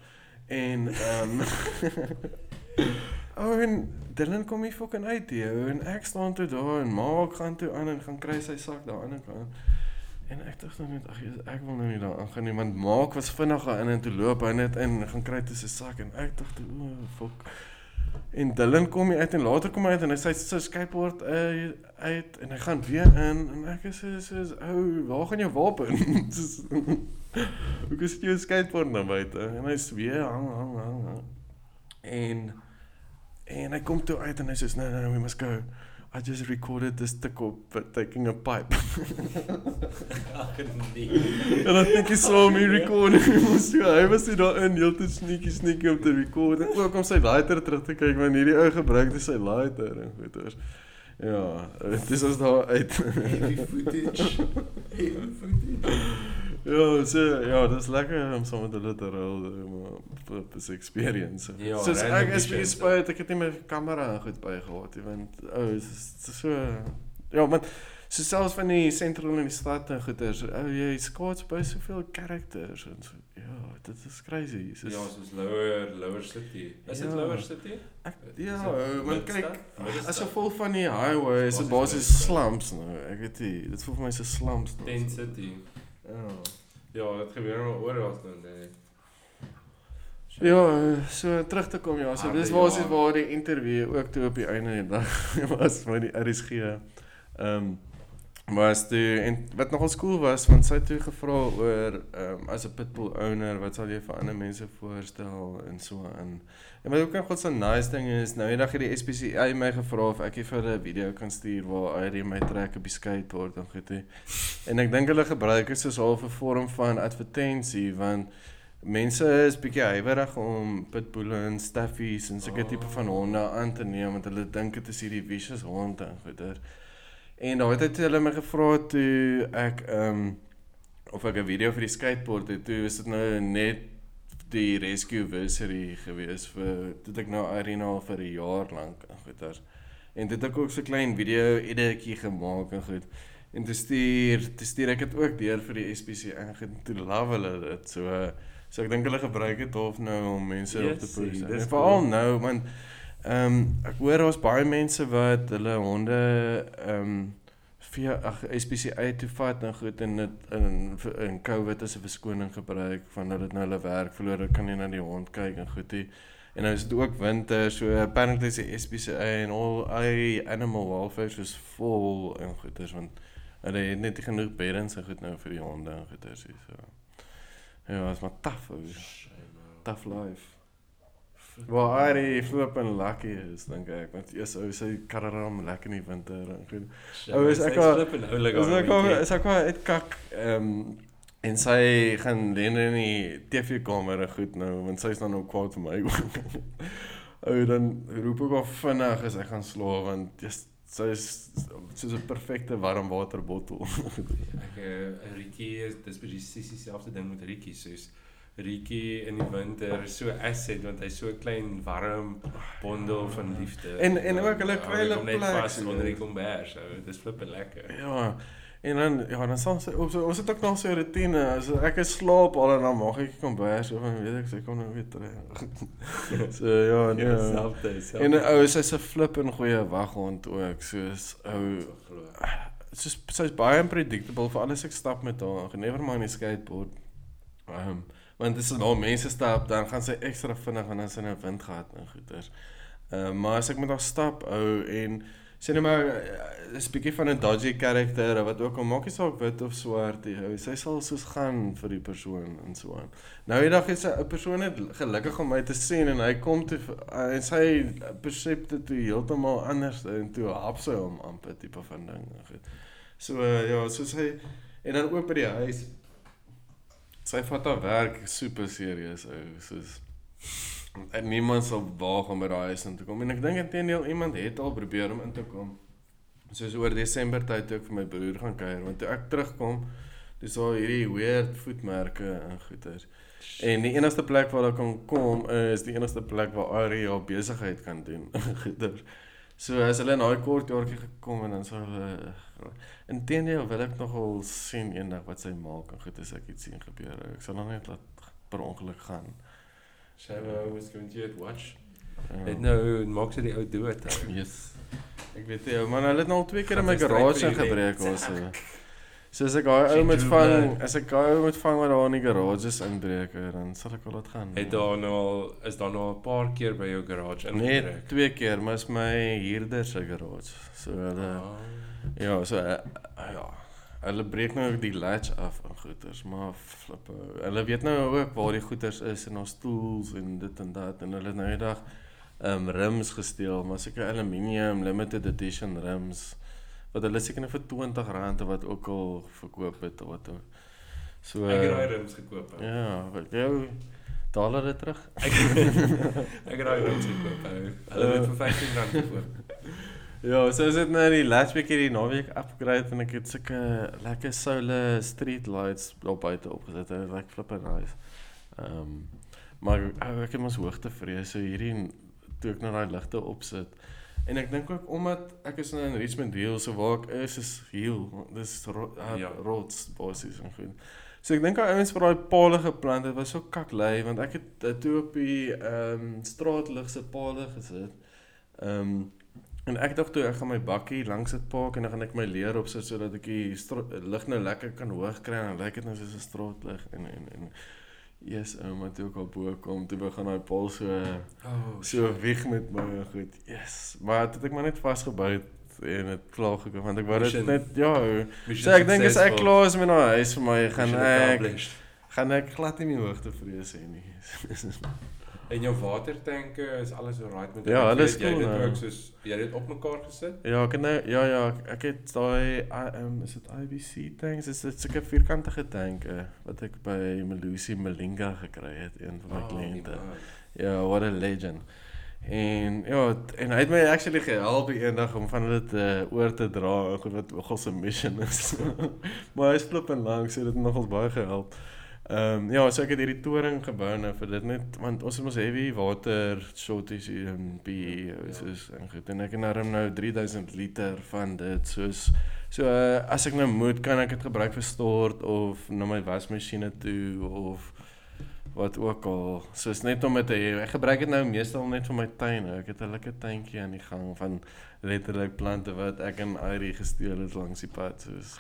En ehm um, Oh en Dylan kom hier fucking uit hier en ek staan toe daar en maak gaan toe aan en gaan kry sy sak daar aan die kant. En ek dink dan net ag ek wil nou nie daar aangaan nie want maak was vinnig daar in en toe loop hy net in en gaan kry toe sy sak en ek dink toe o fuck. En Dylan kom hier uit en later kom hy uit en hy sy sy skateboard uh, uit en hy gaan weer in en ek is so ou waar gaan jou wapen? Hoe kan jy jou skateboard na buite? En hy sê weer hang hang hang. hang. En en hy kom toe uit en hy sê nee nee we must go. I just recorded this tickle but taking a pipe. Nee. en dan dink jy so om hier recording. Mos jy hy was nie daarin heeltyd sneaky sneaky om te record. En ook om sy lighter terug te kyk want hierdie ou gebruik dis sy lighter en goeters. Ja, dis as daar uit. Heavy footage. Heavy footage. Ja, so ja, dis lekker om saam met hulle te rol maar dis experience. Ja, so ek is baie spyt ek het nie my kamera en goed bygehad nie want ou oh, dis dis so ja, maar so selfs van die sentrum in die stad en goeters, ou oh, jy skaats by soveel characters en so ja, dit is crazy. So, Ja, soos Lower Lower City. Is dit Ja. Lower City? ek, ja, want kyk as gevolg van die highway is dit Basies slums nou. Ek weet nie, dit voel vir my so slums nou. Tent City. Ja. Ja, dit gebeur maar oral nou nee. Ja, so terug te kom ja, so Harde dis waar is jaar. waar die interview ook toe op die einde dag was met die RSG. Ehm um, was toe en wat nogal cool was want sy het toe gevra oor ehm um, as 'n pitbull owner wat sal jy vir ander mense voorstel en so aan. En wat ook nog 'n so nice ding is, nou eendag het die SPCA my gevra of ek vir 'n video kan stuur waar hy my trek op die skateboard en goed. En ek dink hulle gebruik dit soos 'n vorm van advertensie want mense is bietjie huiwerig om pitbulle en staffies en sulke tipe van honde aan te neem want hulle dink dit is hierdie vicious hond en goeie. En daai het hy hulle my gevra toe ek ehm um, of ek 'n video vir die skateboard het. Toe is dit nou net die rescue anniversary gewees vir dit ek nou Irene al vir 'n jaar lank en goeie. En dit het ek ook so klein video editjie gemaak en goed. En te stuur, te stuur ek dit ook deur vir die SPC en toe love hulle dit. So uh, So ek dink hulle gebruik dit half nou om mense op te push. dis veral cool. nou want ehm um, ek hoor daar's baie mense wat hulle honde ehm um, via ag SPCA toe vat en goed en dit in in COVID as 'n verskoning gebruik van hulle het nou hulle werk verloor, hulle kan nie na die hond kyk en goed nie. En nou is dit ook winter, so apparently is die SPCA en al I animal welfare is vol en goeders want hulle het net nie genoeg beddens en goed nou vir die honde en goeders nie, so. Ja, dit is maar taaf, ou. Tough life. Waar hy flip en lucky is, dink ek, want eers ou sy kararam lekker in die winter en goed. Ou, is ek al- flip en oulik Is ek al is ek al uitkak ehm en sy gaan len in die TV-kamer en goed nou, want sy is dan nou kwaad vir my. ou dan roep ek of vinnig as ek gaan slaap want just, sy is soos 'n perfekte warmwaterbottel. Ek uh, Rietjie is dis presies dieselfde ding met Rietjie soos Rietjie in die winter is so asset want hy's so klein warm bondel van liefde. En- en ook hulle Ja, kry hulle plek, vas onder die kombers. So dis flippe lekker. Ja. En dan ja, dan sal sy ons ons het ook nog so 'n rotine. As ek is slaap al en dan maak ek kom by so van weet ek sy kom nou weer terug. so ja, nee. Dieselfde, dieselfde. En ou sy's 'n flip en goeie waghond ook. Soos ou glo. soos sy's baie unpredictable vir alles ek stap met haar. Never mind die skateboard. Ehm um, want as nou mense stap dan gaan sy ekstra vinnig en dan sy nou wind gehad en goeters. Ehm uh, maar as ek met haar stap ou en sê net maar eh, is 'n bietjie van 'n dodgy karakter wat ook al maak nie saak wit of swart nie. Sy sal soos gaan vir die persoon en so aan. Nou die dag is 'n persoon net gelukkig om my te sien en hy kom toe v- en sy persepte toe heeltemal anders en toe hap sy hom amper tipe van ding. Goed. So uh, ja, so sy en dan ook by die huis. Sy vat haar werk super serieus ou, soos en niemand sal waag om by daai huis in te kom en ek dink intedeel iemand het al probeer om in te kom. Soos oor Desember tyd toe ek vir my broer gaan kuier want toe ek terugkom dis al hierdie weird voetmerke en goeters. En die enigste plek waar ek kan kom is die enigste plek waar Ari haar besigheid kan doen. goeters. So as hulle in daai kort jaartjie gekom en dan sou hulle Inteendeel wil ek nogal sien eendag wat sy maak en goed as ek iets sien gebeur. Ek sal dan net laat per ongeluk gaan. Shadow was going to watch. Ja. Dit nou maak sy die ou dood. Yes. Ek weet nie, man, hulle het nou al twee keer in my Gaan sy garage ingebreek wet. ons. So. so as ek daai ou do vang, as ek daai ou moet vang wat daar in die garages inbreek, eh, dan sal ek wel laat gaan. Het daar nou al is daar nou 'n paar keer by jou garage ingebreek. twee keer, maar is my huurder se garage. So hulle Ah. Ja, so uh, ja. Hulle breek nou die latch af en goeters, maar flippe. Hulle weet nou ook waar die goeters is en ons tools en dit en dat en hulle het nou eendag um rims gesteel, maar seker aluminium limited edition rims wat hulle seker net vir R20 of wat ook al verkoop het of wat. So Ek het daai rims gekoop. Ja, wat jou daal hulle terug. Ek ek het daai rims gekoop. Hulle het vir R15 gekoop. Ja, so is dit nou die last week hierdie naweek upgrade en ek het sulke lekker solar street lights op buite opgesit. Dit lyk like flippin nice. Ehm um, maar ou, ek het mos hoogtevrees, so hierdie toe ek nou daai ligte opsit. En ek dink ook omdat ek is nou in Richmond Hill, so waar ek is is hill. Dis ro uh, Ja. roads bosses en goed. So ek dink daai ouens vir daai palle geplant het was so kaklei want ek het uh, toe op die ehm um, straatlig se palle gesit. Ehm um, en ek dink toe ek gaan my bakkie langs dit park en dan gaan ek my leer opsit sodat ek die lig nou lekker kan hoog kry en dan lyk dit nou soos 'n straatlig en en en Yes, ouma toe ook al bo kom, toe begin daai paal so Oh, so wieg met my en goed. Yes. Maar dit het ek maar net vasgebou en dit klaar gekom want ek wou dit net ja. So ek dink as ek klaar is met daai huis vir my gaan ek gaan ek glad nie meer hoogte vrees hê nie. En jou watertanke is alles alright met Ja, Ek alles weet Jy cool het dit nou. ook soos jy het dit op mekaar gesit. ja, ek het nou ja ja, ek- het daai um, is dit IBC tanks, is dit sulke vierkantige tanke wat ek by Melusi Malinga gekry het, een van my Oh, kliënte. Ja, what a legend. En ja, en hy het my actually gehelp eendag om van dit uh, oor te dra, goed wat nogal se mission is. maar hy's flip en lank, so dit het nogals baie gehelp. Ehm um, ja, so ek het hierdie toring gebou nou vir dit net want ons het mos heavy water shortage hier in PE Ja. soos en goed en ek het nou nou 3000 liter van dit soos so uh, as ek nou moet kan ek dit gebruik vir stort of na my wasmasjiene toe of wat ook al soos net om dit te hê. Ek gebruik dit nou meestal net vir my tuin. Ek het 'n lekker tuintjie aan die gang van letterlik plante wat ek in Airie gesteel het langs die pad soos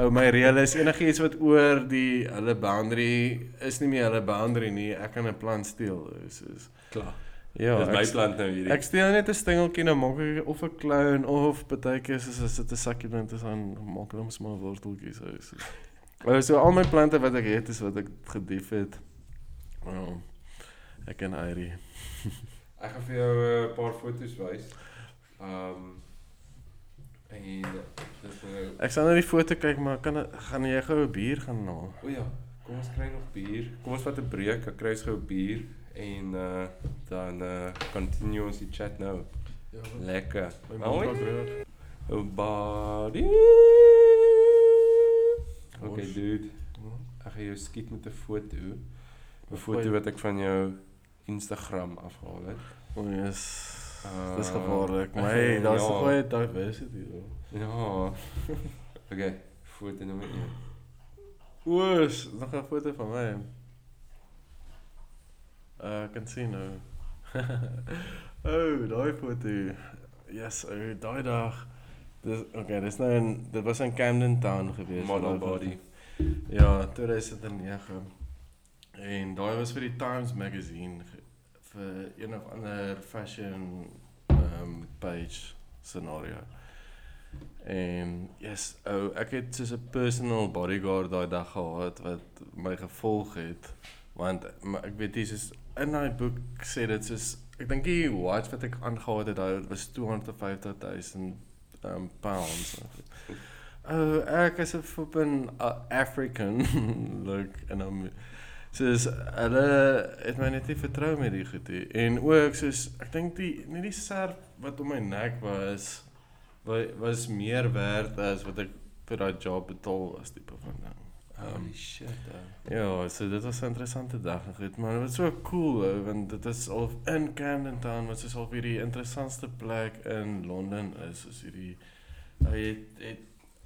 Ou my reël is enigiets wat oor die hulle boundary is nie meer hulle boundary nie. Ek kan 'n plant steel soos Klaar. ja, Dis my plant nou hierdie. ek steel net 'n stengeltjie nou maak ek of 'n clown of partykeer soos as dit 'n succulent is dan maak ek hom smal worteltjies so. so. Oh, so al my plante wat ek het is wat ek gedief het. Ja. Ek en Airie. Ek gaan vir jou 'n uh, paar foto's wys. Um en dis nou Ek sal nou die foto kyk maar kan gaan jy gou 'n bier gaan haal? O ja, kom ons kry nog bier. Kom ons vat 'n breek, ek kry ons gou bier en uh dan uh continue ons die chat nou. Ja. Lekker. Oh body. Okay dude, Ja. ek gaan jou skiet met 'n foto. 'n Foto wat ek van jou Instagram afgehaal het. O, yes. Dis gevaarlik. Maar hey, daar's ja. nog baie diversity daar. Ja. Okay, foto nommer 1. Oos, nog 'n foto van my. Uh, kan sien nou. oh, daai foto. Yes, oh, daai dag. Dis okay, dis nou in dit was in Camden Town gewees. Model body. Ja, 2009. En daai was vir die Times magazine vir een of ander fashion um page scenario. En yes, ou, ek het soos 'n personal bodyguard daai dag gehad wat my gevolg het want maar ek weet nie soos in daai boek sê dit soos ek dink die watch wat ek aangehad het daai was 250000 um pounds. Oh, ek is 'n flippin uh, African look en dan soos hulle het my net nie vertrou met die goed nie. En ook soos ek dink die net die serp wat om my nek was wa- was meer werd as wat ek vir daai job betaal was tipe van ding. Holy Um, shit. Uh. ja, so dit was 'n interessante dag en goed, maar dit was so cool ou, want dit is al in Camden Town wat soos al hierdie interessantste plek in Londen is, soos hierdie hy het, het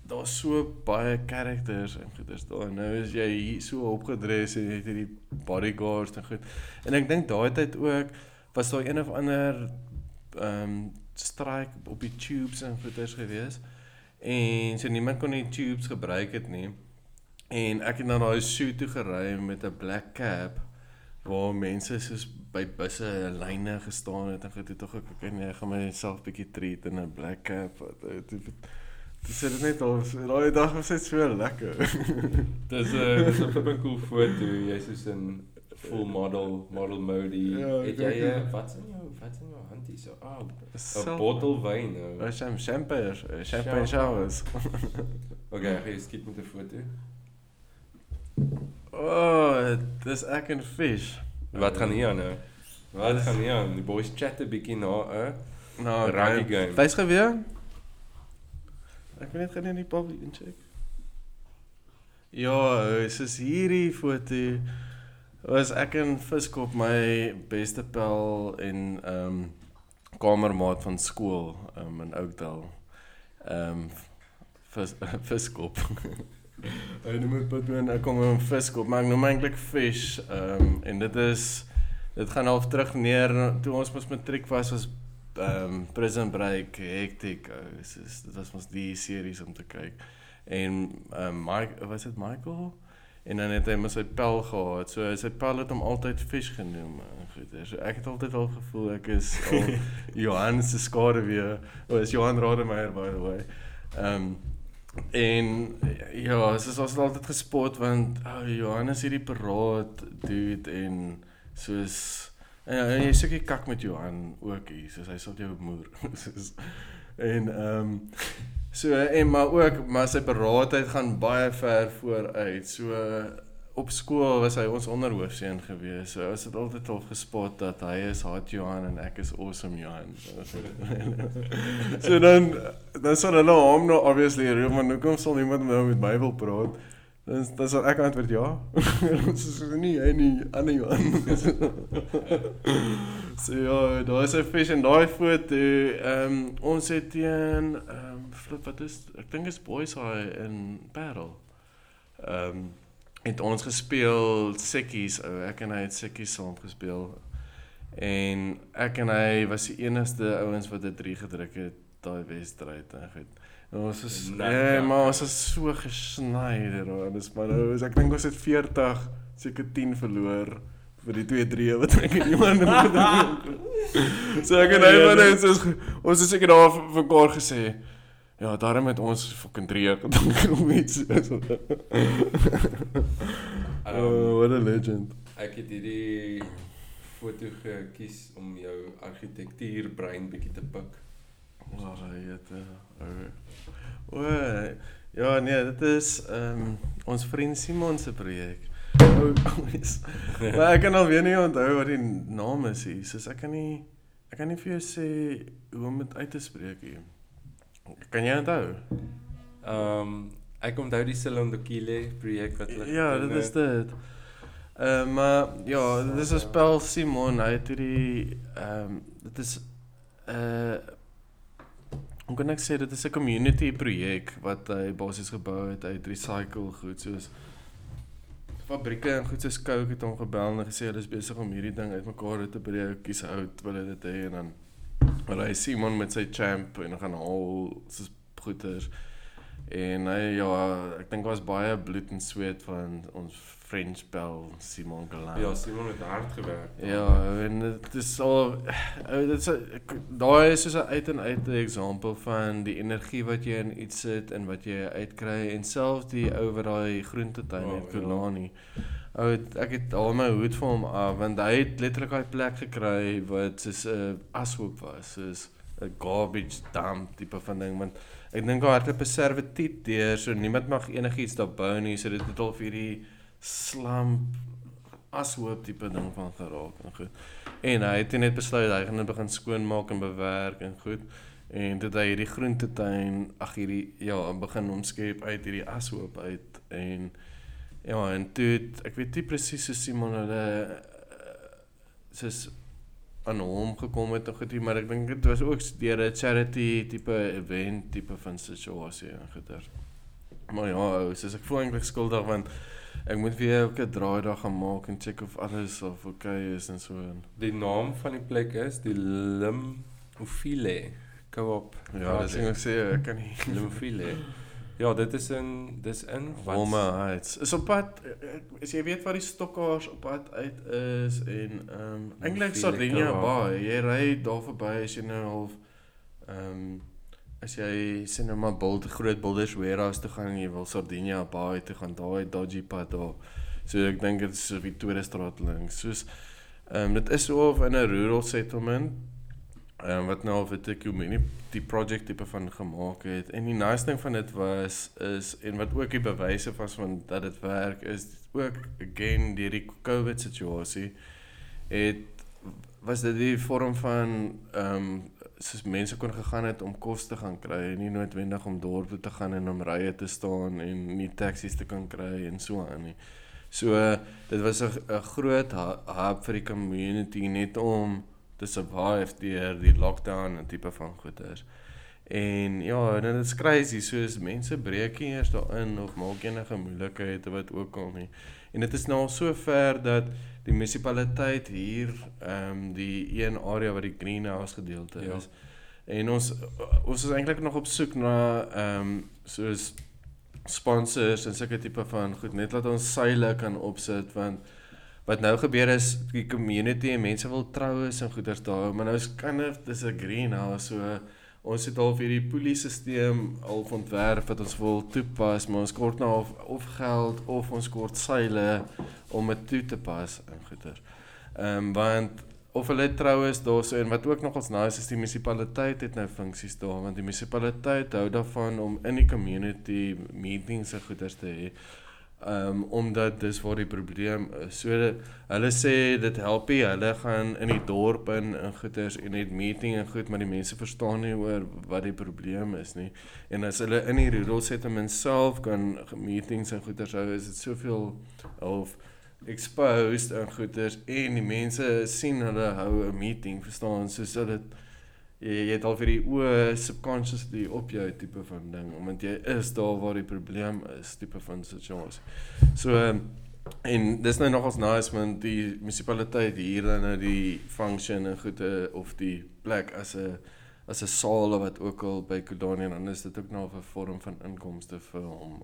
daar's so baie characters en goeders daar. Nou is jy hier so opgedres en het hierdie bodyguards en goed. En ek dink daai tyd ook was daar een of ander ehm um, strike op die tubes en goeders gewees. En so niemand kon die tubes gebruik het nie. En ek het na daai shoot toe gery met 'n black cab waar mense soos by busse in lyne gestaan het en goed het tog ek en jy gaan myself bietjie treat in 'n black cab. Wat Dis dit net so- daai dag was dit so lekker. Dis 'n dis 'n flippin cool foto. Jy's soos in full model model mode. Ja, het jy eh, wat's in jou wat's in jou hand hier so? Ah, 'n Self- bottel wyn nou. Uh, sham champagne, uh, champagne Champagne. showers. Okay, ek gaan skiet met 'n foto. Oh, dis ek en fish. Wat gaan hier aan nou? Wat gaan hier aan? Die boys chat 'n bietjie na, hè? Nou, Rugby game. Wys gou weer. Ek net gou net die publiek incheck. Ja, soos hierdie foto was ek in Viskop my beste pel en ehm um, kamermaat van skool um, in Oudtshoorn. Ehm um, vis Viskop. Hy noem dit Pitman, ek kom in Viskop, maar ek noem eintlik fish. Ehm um, en dit is dit gaan half terug neer toe ons mos matriek was was ehm um, Prison Break, Hectic. ou, soos dit was mos die series om te kyk. En ehm um, Mike, was dit Michael? En dan het hy mos sy pel gehad. So sy pel het hom altyd fish genoem. en Goed. So ek het altyd al gevoel ek is al Johan se skaduwee. O, is Johan Rademeier by the way. Ehm um, en ja, soos ons altyd gespot want oh, Johan is hierdie paraat dude en soos en, en jy sukkie kak met Johan ook hier, soos hy sal jou moer. soos en ehm um, so en maar ook maar sy paraatheid gaan baie ver vooruit. So op skool was hy ons onderhoofseun gewees. So ons het altyd al gespot dat hy is hot Johan en ek is awesome Johan. so dan dan sal hulle hom nou obviously roep, maar hoekom sal niemand nou met my wil praat? Dan dan sal ek antwoord ja. Ons is nie hy nie ander Johan. so ja, daar is 'n fish en daai foto. Ehm um, ons het teen ehm um, flip wat is ek dink is Boys High in Parel. Ehm um, het ons gespeel sekkies ou. Ek en hy het sekkies saam gespeel. En ek en hy was die enigste ouens wat dit 3 gedruk het daai wedstryd en goed. Ons is ja. maar ons is so gesny daar. Dis maar nou, is- ek dink ons het 40 seker 10 verloor vir die 2-3 wat ek en iemand So ek en hy Ja, maar ja. net soos ons het seker daar vir mekaar gesê Ja, daarom het ons fucking 3 gedink om iets. Um, oh, what a legend. Ek het hierdie foto gekies om jou argitektuurbrein bietjie te pik. Oh, jette. O, ja, nee, dit is ehm um, ons vriend Simon se projek. Ou ouens. Maar ek kan al weer nie onthou wat die naam is hier. Soos ek kan nie ek kan nie vir jou sê hoe om dit uit te spreek hier. Kan jy onthou? Ehm um, ek onthou die Silondokile projek wat hulle Ja, dit is dit. Ehm uh, maar ja, dit is 'n spel Simon, hy het hierdie ehm um, dit is 'n uh, hoe kan ek sê dit is 'n community projek wat hy basies gebou het uit recycle goed soos fabrieke en goed soos Coke het hom gebel en gesê hulle is besig om hierdie ding uitmekaar te breek, kies uit wil hy dit hê en dan maar hy Simon met sy champ en gaan al soos goeters En hy ja, ek dink daar was baie bloed en sweet van ons French bel Simon Galan. Ja, Simon het hard gewerk. Ja, en dit is al ou dit is daai is soos 'n uit en uit 'n voorbeeld van die energie wat jy in iets sit en wat jy uitkry en selfs die ou wat daai groentetuin Oh, het ja. Kulani. Ou het- ek het al my hoed vir hom af want hy het letterlik daai plek gekry wat soos 'n ashoop was, soos 'n garbage dump tipe van ding want ek dink daar het 'n preservatief deur so niemand mag enigiets daar bou nie so dit het al vir hierdie slamp ashoop tipe ding van geraak en goed. En hy het net besluit hy gaan begin skoonmaak en bewerk en goed. En dit hy hierdie groentetuin, ag hierdie ja, begin omskep uit hierdie ashoop uit en ja, en toe het, ek weet nie presies hoe Simon hulle eh, soos aan hom gekom het of goed, maar ek dink dit was ook deur 'n charity tipe event tipe van situasie en goeie. Maar ja, soos ek voel eintlik skuldig want ek moet weer elke draaidag gaan maak en check of alles of oké okay is en so en Die naam van die plek is die Limofile Co-op. ja, dis ek sê ek kan nie Limofile. Ja, dit is in dis in Wolma Heights. Is op pad as jy weet waar die stokkaars op pad uit is en ehm um, eintlik Sardinia. Bay. Jy ry daar verby as jy nou half ehm um, as jy sien nou maar Bold groot Boulders Warehouse toe gaan en jy wil Sardinia Bay toe gaan, daai dodgy pad daar. So ek dink dit is die tweede straat links. Soos ehm um, dit is so of in 'n rural settlement ehm um, wat nou of dit 'n community project tipe van gemaak het. En die nice ding van dit was is en wat ook die bewyse was van dat dit werk is ook again deur die COVID situasie het was dit die vorm van ehm um, soos mense kon gegaan het om kos te gaan kry en nie noodwendig om dorp toe te gaan en om rye te staan en nie taksies te kan kry en so aan nie. So dit was 'n groot hub vir die community net om te survive deur die lockdown en tipe van goeders. En ja, en dit is crazy soos mense breek nie eers daarin of maak enige moeilikheid of wat ook al nie. En dit is nou al so ver dat die munisipaliteit hier ehm um, die een area waar die greenhouse gedeelte ja. is. En ons ons is eintlik nog op soek na ehm um, soos sponsors en sulke tipe van goed net laat ons seile kan opsit want wat nou gebeur is die community en mense wil troues en goeders daar maar nou is kind of dis 'n greenhouse so ons het al vir die polisiesisteem al ontwerp wat ons wil toepas maar ons kort nou of, of geld of ons kort seile om dit toe te pas en goeders. Ehm um, want of hulle troues daarso en wat ook nogals nice is die munisipaliteit het nou funksies daar want die munisipaliteit hou daarvan om in die community meetings en goeders te hê. Um, omdat dis waar die probleem is. So hulle sê dit help nie. Hulle gaan in die dorp in en goeders en het meeting en goed, maar die mense verstaan nie oor wat die probleem is nie. En as hulle in die rural settlement self kan meetings en goeders hou, is dit soveel of exposed en goeders en die mense sien hulle hou 'n meeting, verstaan, soos dit jy, jy het al vir die oë subconsciously op jou tipe van ding omdat jy is daar waar die probleem is tipe van situasie. So en dis nou nogals nice man die munisipaliteit hier dan nou die function en goede of die plek as 'n as 'n saal wat ook al by Kodani en dan is dit ook nog 'n vorm van inkomste vir hom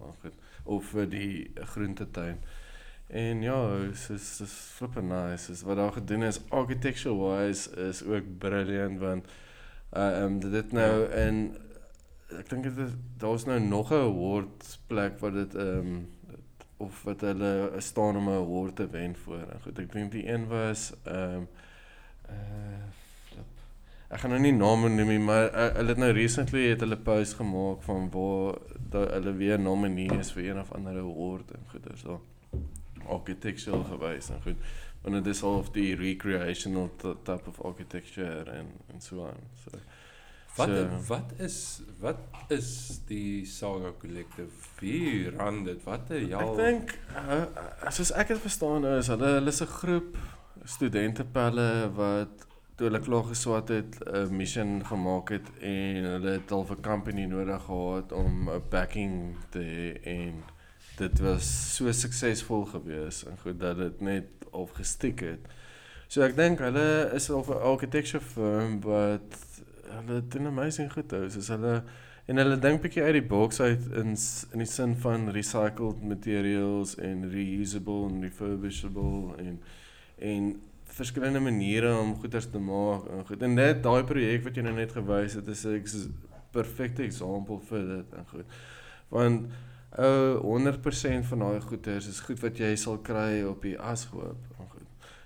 of vir die groentetuin. En ja, is is is flipping nice. Is wat daar gedoen is architecture wise is ook brilliant want uh um dit nou ja. in ek dink dit daar's nou nog 'n award plek wat dit um of wat hulle staan om 'n award te wen voor. En goed, ek dink die een was um uh Ek gaan nou nie name noem nie, maar uh, hulle het nou recently het hulle post gemaak van waar hulle weer nominees is vir een of ander award en goeders so architectural gewys en goed want dit is al of die recreational type of architecture en en so aan so. Wat so, wat is wat is die Saga Collective? Wie ran dit? Wat het jy ek dink uh, soos ek dit verstaan is hulle hulle is 'n groep studente pelle wat toe hulle klaar geswat het 'n uh, mission gemaak het en hulle het al 'n company nodig gehad om 'n backing te en dit was so suksesvol gewees en goed dat dit net opgestiek het. So ek dink hulle is al 'n architecture firm wat hulle doen amazing goed hou. Soos hulle en hulle dink bietjie uit die box uit in in die sin van recycled materials en reusable en refurbishable en en verskillende maniere om goeders te maak en goed. En net daai projek wat jy nou net gewys het is 'n perfekte voorbeeld vir dit en goed. Want uh, 100% van daai goederes is goed wat jy sal kry op die ashoop.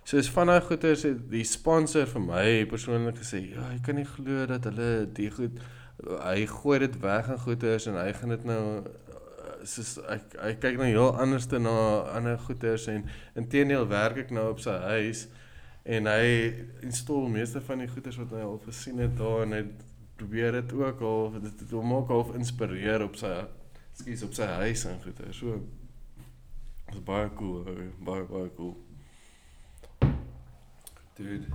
So is van daai goederes het die sponsor vir my persoonlik gesê, ja, jy kan nie glo dat hulle die goed hy gooi dit weg in goederes en hy gaan dit nou soos ek hy kyk nou heel anders te na ander goederes en intedeel werk ek nou op sy huis en hy installeer meeste van die goederes wat hy al gesien het daar en hy probeer dit ook al dit hom ook al inspireer op sy skies op sy huis en goed. So is baie cool, hey. baie baie cool. Dude.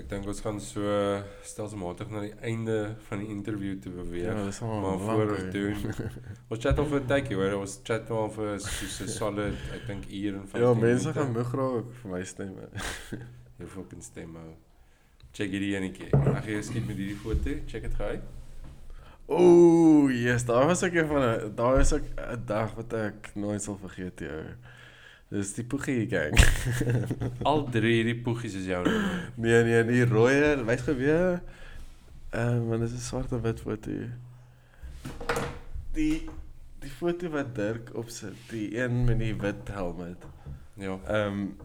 Ek dink ons gaan so stelselmatig na die einde van die onderhoud te beweeg. Ja, dis al maar voor ons doen. ons chat oor 'n tydjie, hoor. Ons chat oor vir so 'n solid, ek dink uur en 15 Ja, mense gaan moeg raak vir my stemme. Jou fucking stemme. Check hierdie enetjie. Ag jy skiet met hierdie foto. Check dit gou. Ooh, yes, daar was ek van 'n daar was ek 'n dag wat ek nooit sal vergeet jou. Dis die Poegie gang. Al drie hierdie Poegies is jou. Nee nee, die rooi, wys geweer. Ehm, um, want dit is 'n swart en wit foto. Die die foto wat Dirk opsit, die een met die wit helm. Ja. Ehm um,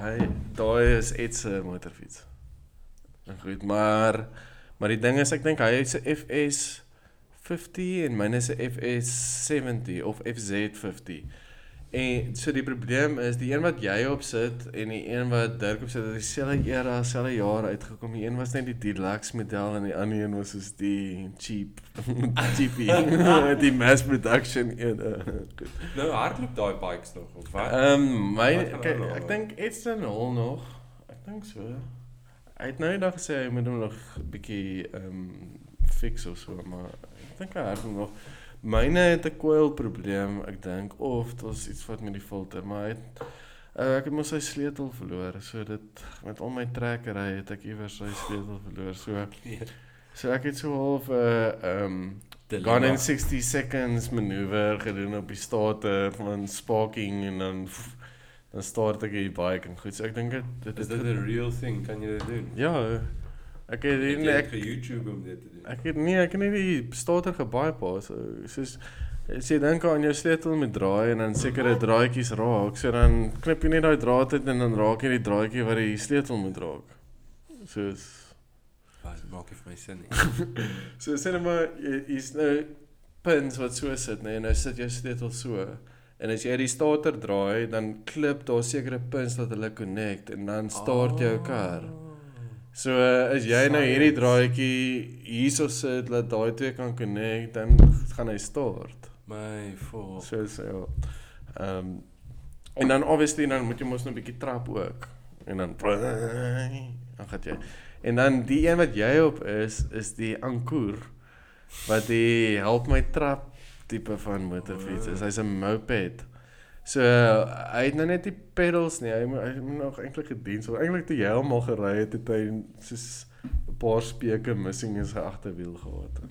hy daai is Ed se motorfiets. Goed, maar maar die ding is ek dink hy het 'n FS 50 en myne is 'n FS 70 of FZ50. En so die probleem is die een wat jy op sit en die een wat Dirk op sit het dieselfde era, selfde jaar uitgekom. Die een was net die deluxe model en die ander een was soos die cheap cheapie, die mass production een. Nou hardloop daai bikes nog of wat? Ehm um, my Wat ek al? dink Edson Hall nog. Ek dink so. Hy het nou eendag gesê hy moet hom nog 'n bietjie ehm um, fix of so, maar ek dink hy het hom nog. Myne het 'n coil probleem, ek dink of dit was iets wat met die filter, maar hy het uh, ek het mos sy sleutel verloor, so dit met al my trekkery het ek iewers sy sleutel verloor. So so ek het so half 'n uh, ehm um, Gone in 60 seconds manoeuvre gedoen op die state van sparking en dan pff, dan start ek die bike en goed. So ek dink dit dit Is dit 'n real thing? Kan jy dit doen? Ja. Ek het nie jy ek vir YouTube om dit te doen? ek het nie ek het nie die starter gebypass. So, soos as jy dink aan jou sleutel met draai en dan sekere draadjies raak, so dan knip jy net daai draad uit en dan raak jy die draadjie wat die sleutel moet raak. Soos Wat maak vir my sin nie. So sê net maar hier's nou pins wat so sit, nee, nou sit jou sleutel so. En as jy die starter draai, dan klip daar sekere pins wat hulle connect en dan start jou kar. So as jy nou hierdie Science. draadjie hierso sit dat daai twee kan connect, dan gaan hy start. My for. So so ja. Ehm um, en dan obviously dan moet jy mos nou 'n bietjie trap ook. En dan dan gaan jy. En dan die een wat jy op is is die Ankoor wat die help my trap tipe van motorfiets is. Hy's 'n moped. So uh, hy het nou net die pedals nie. Hy moet hy moet nog eintlik gedien. So eintlik toe jy hom al gery het, het hy soos 'n paar speke missing in sy agterwiel gehad.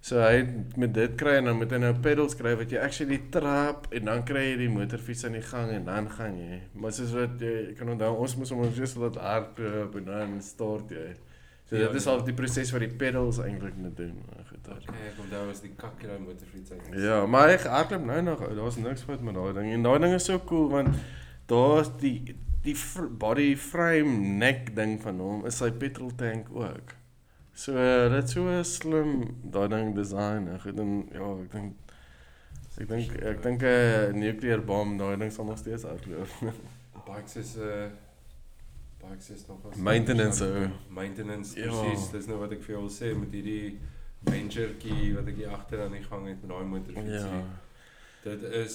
So hy met dit kry en dan moet hy nou pedals kry wat jy actually trap en dan kry jy die motorfiets aan die gang en dan gaan jy. Maar soos wat jy, jy kan onthou ons moes hom just laat hardloop en dan start jy. So Ja, dit is ja. al die proses wat die pedals eintlik moet doen. Maar Goed. daar. Okay, ek onthou was die kakkie daai motorfiets. Ja, maar hy hardloop nou nog. ou, Daar's niks fout met daai ding. En daai ding is so cool want daar's die die body frame neck ding van hom is sy petrol tank ook. So uh, dit so slim daai ding design. Ek dink ja, ek dink ek dink ek dink 'n nuclear bom daai ding sal nog steeds hardloop. Bikes is 'n uh, bikes is nog as Maintenance, ou. Maintenance Ja. presies. Dis nou wat ek vir jou wil sê met hierdie venturekie wat ek hier agter aan die gang het met daai motorfiets. ja. Dit is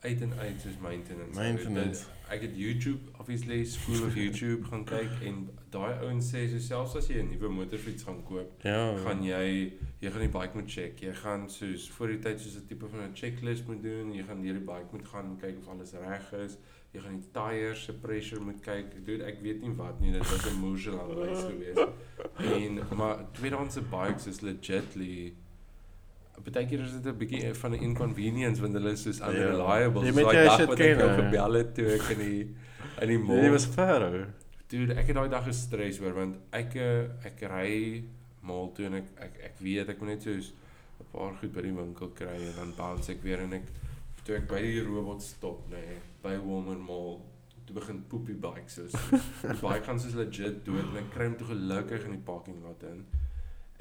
uit en uit soos maintenance. Maintenance. Dit, ek het YouTube obviously School of YouTube gaan kyk en daai ouens sê so selfs as jy 'n nuwe motorfiets gaan koop, Ja. gaan jy jy gaan die bike moet check. Jy gaan soos voor die tyd soos 'n tipe van 'n checklist moet doen. Jy gaan deur die bike moet gaan kyk of alles reg is. Jy gaan die tyres se pressure moet kyk. Dude, ek weet nie wat nie. Dit was 'n aan wys geweest. En maar tweedehandse bikes is legitly Partykeer is dit 'n bietjie van 'n inconvenience want hulle is soos unreliable. Jy Soos moet daai dag wat ek jou gebel het toe ek in die in die Jy mall. was ver ou. Dude, ek het daai dag gestres oor want ek eh, ek ry mall toe en ek ek ek weet ek moet net soos 'n paar goed by die winkel kry en dan bounce ek weer en ek toe ek by die robot stop nê nee, by Walmer Mall toe begin poepie bike soos die bike gaan soos legit dood en ek kry hom toe gelukkig in die parking lot in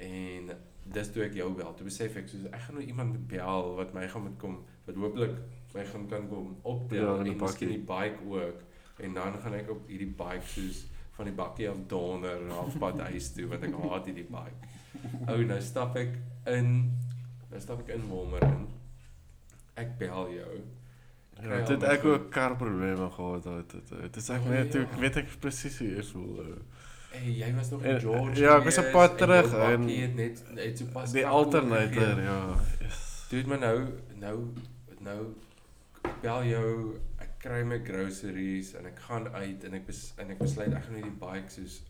en dis toe ek jou bel toe besef ek soos ek gaan nou iemand moet bel wat my gaan moet kom wat hooplik my gaan kan kom optel Ja, in die en miskien die bike ook en dan gaan ek op hierdie bike soos van die bakkie af donder en halfpad huis toe want ek haat hierdie bike. Ou nou stap ek in nou stap ek in Walmer in. Ek bel jou. Ja, dit het ek ook karprobleme gehad het. Dit is ek Oh, net toe ja. ek weet ek presies hoe jy voel. ou. Hey, jy was nog in George. ja, ek was op pad terug en- bakkie het net het so pas Die alternator, ja. Doet maar nou nou nou bel jou, ek kry my groceries en ek gaan uit en ek bes, en ek besluit ek gaan net die bike soos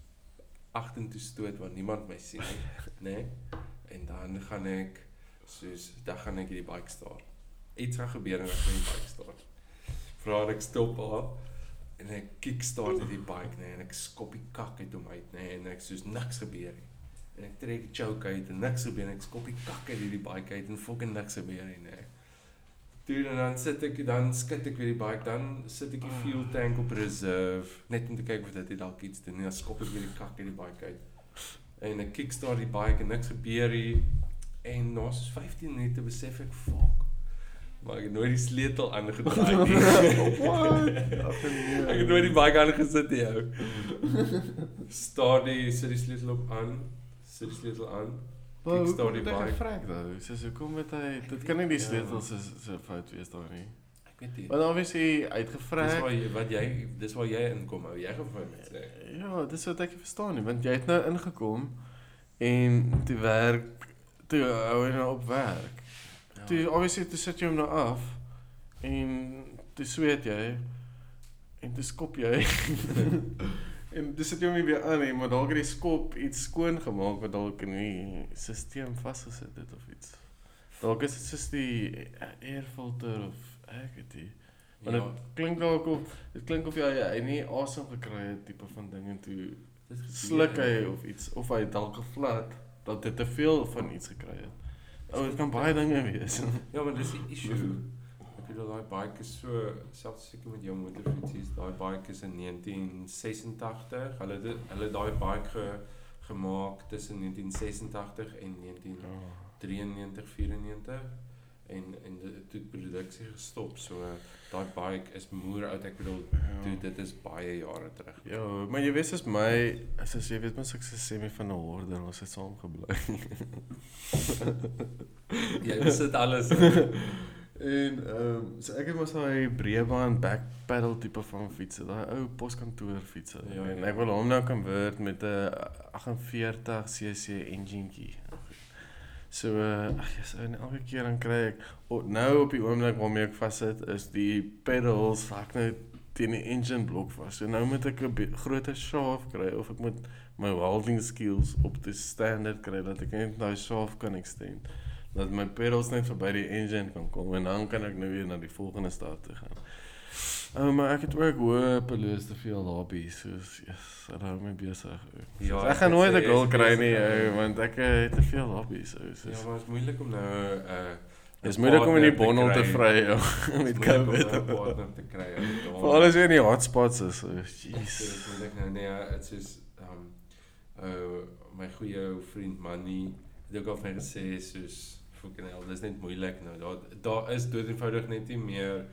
agtertoe stoot waar niemand my sien nie, nê? Nee? En dan gaan ek soos dan gaan ek hierdie bike start. Iets gaan gebeur en ek die bike start. Vra ek stop haar en ek kickstart hierdie bike nê nee, en ek skop die kak uit hom uit nê nee, en ek soos niks gebeur nie. en ek trek die choke uit en niks gebeur en ek skop die kak uit hierdie bike uit en fucking niks gebeur nie. nee. Toe en dan sit ek dan skit ek weer die bike dan sit ek die fuel tank op reserve net om te kyk of dit dalk iets doen en dan skop ek weer die kak uit die bike uit. En ek kickstart die bike en niks gebeur nie en na soos 15 minute besef ek fuck maar ek het nooit die sleutel aangedraai nie. What? Ag nee. Ek het nooit die bike aangesit nie ou. Staar die sit die sleutel op aan. Sit die sleutel aan. Kickstart kom die dit bike. vrek nou? Soos hoekom het hy Ek dit weet kan nie die ja. sleutels is so fout wees daar nie. Ek weet nie. Want obviously Dis uitgevrek. waar jy wat jy dis waar jy inkom ou. Jy gaan vir my sê. Ja, dis wat ek verstaan nie, want jy het nou ingekom en toe werk toe hou hy nou op werk. Ja. Toe obviously toe sit jy hom nou af en toe sweet jy en toe skop jy. en dis sit jy hom weer aan nie, maar dalk het die skop iets skoon gemaak wat dalk in die stelsel vasgesit het of iets. Dalk is dit soos die air filter of ek weet nie. Want Ja, dit klink dalk of dit klink of jy hy nie asem gekry het tipe van ding en toe dit sluk hy of iets of hy het dalk gevlat dat hy te veel van iets gekry het. O, dit kan baie dinge wees. Ja, maar dis die issue. Ek bedoel daai bike is so selfs seker met jou motorfietsies, daai bike is in 1986. Hulle het dit- hulle het daai bike ge, gemaak tussen 1986 en 1993 94 en en toe het produksie gestop. So daai bike is moer oud. Ek bedoel, toe dit is baie jare terug. Ja, maar jy weet as my as as jy weet mens ek sê my van 'n horde ons het saam gebly. Jy besit alles. en ehm um, so ek het mos daai breëbaan back pedal tipe van fietsie, daai ou poskantoor fietsie. Ja, en ja. ek wil hom nou convert met 'n 48 cc enginetjie. So uh, ag jy's en elke keer dan kry ek oh, nou op die oomblik waarmee ek vassit is die pedals ek nou teen die engine blok vas. So nou moet ek 'n groter shaft kry of ek moet my welding skills op die standaard kry dat ek net daai shaft kan extend. Dat my pedals net verby die engine kan kom en dan kan ek nou weer na die volgende stap toe gaan. Oh, maar ek het ook hopeloos te veel hobbies, soos yes, dit hou my besig. Ja, ek ek gaan nooit 'n goal kry nie, ou. ou, want ek eh, het te veel hobbies, ou. Ja, Soos maar dit is moeilik om nou 'n uh, Dit is moeilik om in die bondel te vry ou, met Dis moeilik om COVID. nou 'n partner te kry. Vir alles weer in die hotspots is. so, Dis Jeez. moeilik nou nee, dit is um uh my goeie vriend Manny het ook al vir my gesê soos fucking hell, dis net moeilik nou. Daar daar is dood eenvoudig net nie meer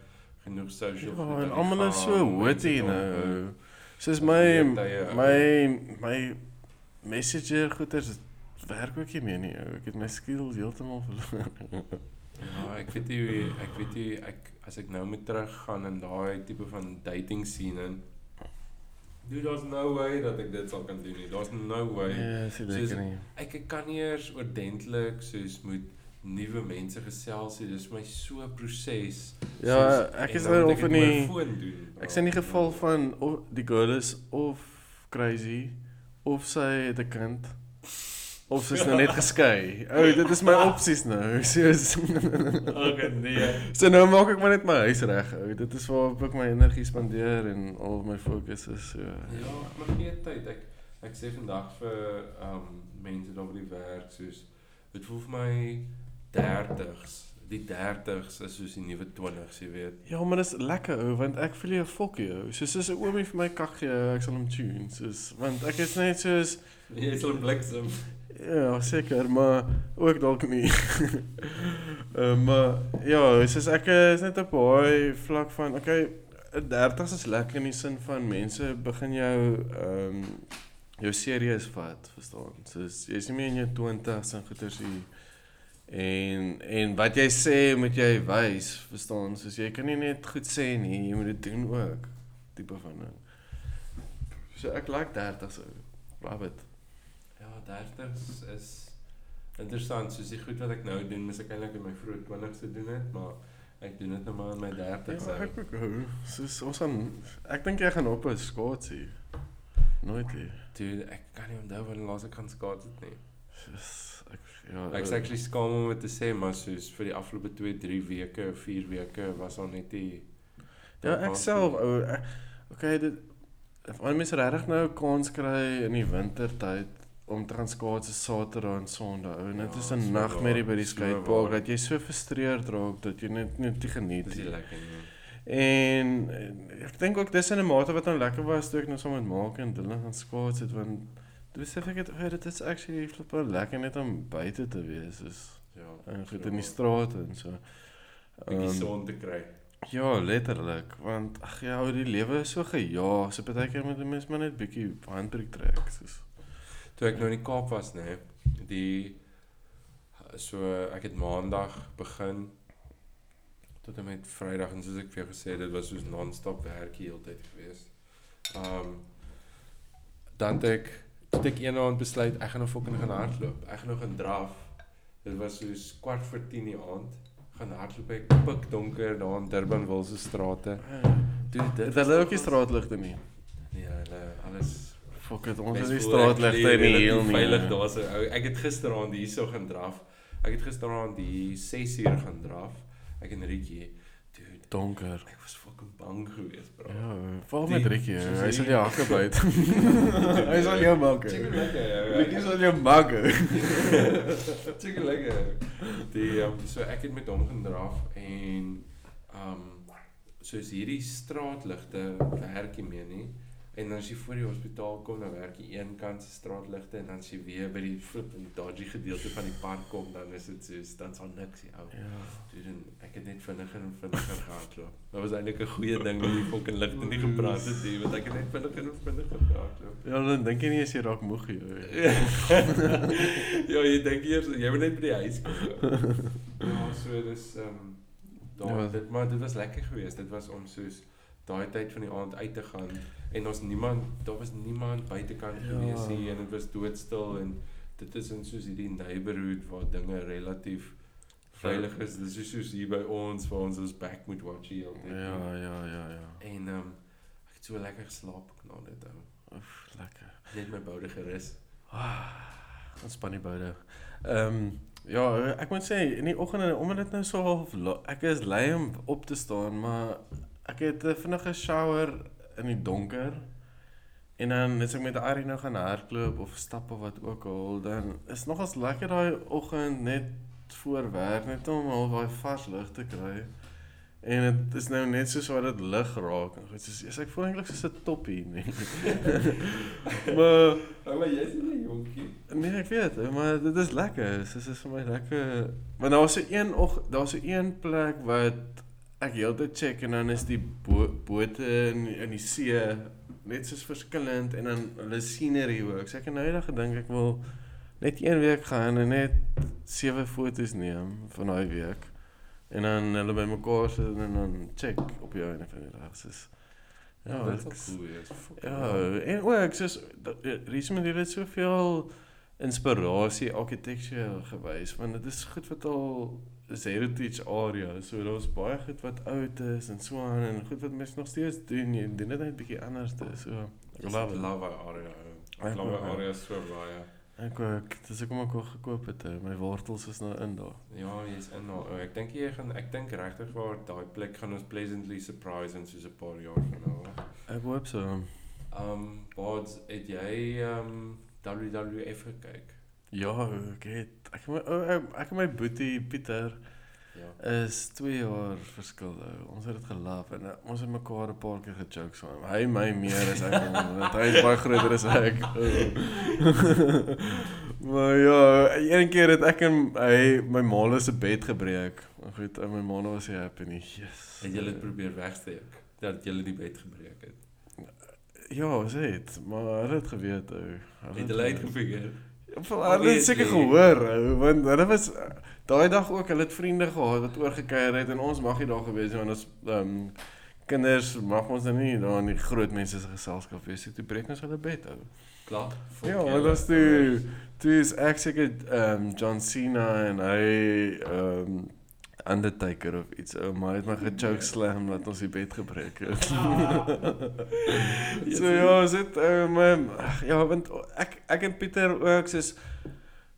genoeg social Ja, en almal is so te nou. Soos my ou. my my messenger goeters werk ook nie meer nie. Ek het my skills heeltemal verloor. Ja, ek weet nie ek weet nie ek as ek nou moet teruggaan in daai tipe van dating scene in Dude, daar's no way dat ek dit sal kan doen nie. Daar's no way. Ja, sê Soos- lekker nie. Ek ek kan nie eers oordentlik soos met nuwe mense gesels nie. Dis my so 'n proses. Ja, ek is nou of in die doen. Ek sien die geval van of die girl is of crazy of sy het 'n kind of sy is nou net geskei. Ou, dit is my opsies nou. Soos Okay, nee. So nou maak ek maar net my huis reg. Ou, dit is waar ek my energie spandeer en al my fokus is so. Ja, maar gee tyd. Ek ek sê vandag vir um mense daar by die werk soos dit voel vir my 30s. Die 30s is soos die nuwe 20s, jy weet. Ja, maar dis lekker ou want ek voel jy 'n fokkie ou. Soos soos 'n oomie vir my kak gee, ek sal hom tune. Soos want ek is net soos Jy sal bliksem. Ja, seker, maar ook dalk nie. Ehm maar ja, soos ek is net op daai vlak van okay, 'n 30s is lekker in die sin van mense begin jou ehm jou serieus vat, verstaan? Soos jy's nie meer in jou 20s en goeters hier en en wat jy sê moet jy wys, verstaan? Soos jy kan nie net goed sê nie, jy moet dit doen ook. Tipe van ding. So ek like 30s ou. Love it. Ja, 30s is interessant. Soos die goed wat ek nou doen, mis ek eintlik in my vroeë 20s te doen het, maar ek doen dit nou maar in my 30s. Ja, ek ook hou. Soos ons gaan ek dink jy gaan op 'n skaatsie. Nooit nie. Dude, ek kan nie onthou wanneer laas ek gaan skaats het nie. Soos ek ja. Ek is eh, actually skaam om dit te sê, maar soos vir die afgelope 2, 3 weke, 4 weke was daar net die Ja, ek self ou. Okay, dit wanneer mense regtig nou 'n kans kry in die wintertyd om te gaan skaats is Saterdag en Sondag. ou. En dit Ja, is 'n so nagmerrie by die so skatepark dat jy so frustreerd raak dat jy net net nie geniet Dis nie. nie lekker nie. En ek dink ook dis in 'n mate wat nou lekker was toe ek nou saam met Maak en Dylan gaan skaats het want toe besef ek het oh, dit is actually flippe lekker net om buite te wees is Ja. en goed so in die strate en so. bietjie Ehm, son te kry. Ja, letterlik, want ag ja, die lewe is so gejaag. So partykeer moet 'n mens maar net bietjie handbreek trek, soos. Toe ek nou in die Kaap was, nê, nee, die so ek het maandag begin tot en met Vrydag en soos ek vir jou gesê het, dit was soos non-stop werk die hele tyd gewees. Um dan het ek toe het ek eendag besluit ek gaan nou fucking gaan hardloop. Ek gaan nou gaan draf. Dit was soos kwart voor 10 die aand. Gaan hardloop ek pik donker daar in Durbanville se strate. Toe dit Dit hulle ook nie straatligte nie. Nee, hulle alles Fok dit, ons het die voel straatligte die heel nie. Veilig daar so. ou. Ek het gisteraand hierso gaan draf. Ek het gisteraand die 6 uur gaan draf. Ek en Rietjie. Dude, donker. ek was fucking bang geweest, bro. Ja, val Die- met Rikkie. soos Hy sal die- jou hakke byt. Hy sal jou maak. Chicken lekker. Rikkie sal jou maak. Chicken lekker. Die um, so ek het met hom gedraf en um soos hierdie straatligte werk nie meer nie. En dan as jy voor die hospitaal kom, dan werk jy een kant se straatligte en dan as jy weer by die flipping dodgy gedeelte van die park kom, dan is dit soos dan sal niks nie ou. Ja. Dude, en ek het net vinniger en vinniger gehardloop. Dit was eintlik 'n goeie ding dat die fucking ligte nie gebrand het nie, want ek het net vinniger en vinniger gehardloop. Ja, dan dink jy nie as jy raak moeg jy. ja, jy dink eers jy moet net by die huis kom. Ja, so dis ehm um, daar Ja. dit maar dit was lekker geweest. Dit was om soos daai tyd van die aand uit te gaan en ons niemand daar was niemand buitekant Ja. gewees nie en dit was doodstil en dit is in soos hierdie neighborhood waar dinge relatief veilig is. Dis is soos hier by ons waar ons ons back moet watch hier altyd. Ja, ja, ja, ja. En um, ek het so lekker geslaap ook na dit ou. Oef, lekker. Net my boude gerus. Ontspan die boude. Ehm um, ja, ek moet sê in die oggende omdat dit nou so half ek is lui om op te staan, maar ek het 'n vinnige shower in die donker. En dan as ek met Ari nou gaan hardloop of stap of wat ook al, dan is nogals lekker daai oggend net voor werk net om al daai vars lug te kry. En dit is nou net soos wat dit lig raak. Goed, soos ek voel eintlik soos 'n toppie, nee. maar Ja, maar jy's nie 'n jonkie. Nee, ek weet, maar dit is lekker. Dit is, is vir my lekker. Maar daar's so een og, daar's so een plek wat ek heeltyd check en dan is die bo bote in in die see net soos verskillend en dan hulle scenery ook. So ek het nou eendag gedink ek wil net een week gaan en net sewe foto's neem van daai week. En dan hulle bymekaar sit en dan check op jou en van die dag soos Ja, Ja, dit is cool. Ja, en ook soos Richmond het soveel inspirasie architecture gewys want dit is goed wat al is heritage area. So daar's baie goed wat oud is en so aan en goed wat mense nog steeds doen. Jy doen dit net bietjie anders. So ek love it. Love area. Ek Love ja. area so baie. Ek ook, dis ek hom ook al gekoop het. My wortels is nou in daar. Ja, jy's in daar. Ek dink jy gaan ek dink regtig waar daai plek gaan ons pleasantly surprise in soos 'n paar jaar van nou. Ek hoop so. Um, Bods, het jy um WWF gekyk? Ja, ek het ek my ek, en my boetie Pieter Ja. is 2 jaar verskil. ou. Ons het dit gelaf en uh, ons het mekaar 'n paar keer gejokes van hom. Hy my meer as ek want hy is baie groter as ek. maar ja, een keer het ek en hy my ma se bed gebreek. Maar goed, en my ma was nie happy nie. Yes. Het julle dit probeer wegsteek dat julle die bed gebreek het? Ja, ons het, maar hulle het geweet ou. Hulle Het hulle uitgefigure? Hulle het seker gehoor, ou, want hulle was daai dag ook, hulle het vriende gehad wat oorgekuier het en ons mag nie daar gewees het want ons ehm um, kinders mag ons nou nie daar in die groot mense se geselskap wees nie. Toe breek ons hulle bed ou. Klaar. Ja, want dit was toe toe is ek seker ehm um, John Cena en hy ehm um, Undertaker of iets ou, maar hy het my gechoke slam dat ons die bed gebreek het. so ja, is dit my ag, ja, want ek ek en Pieter ook soos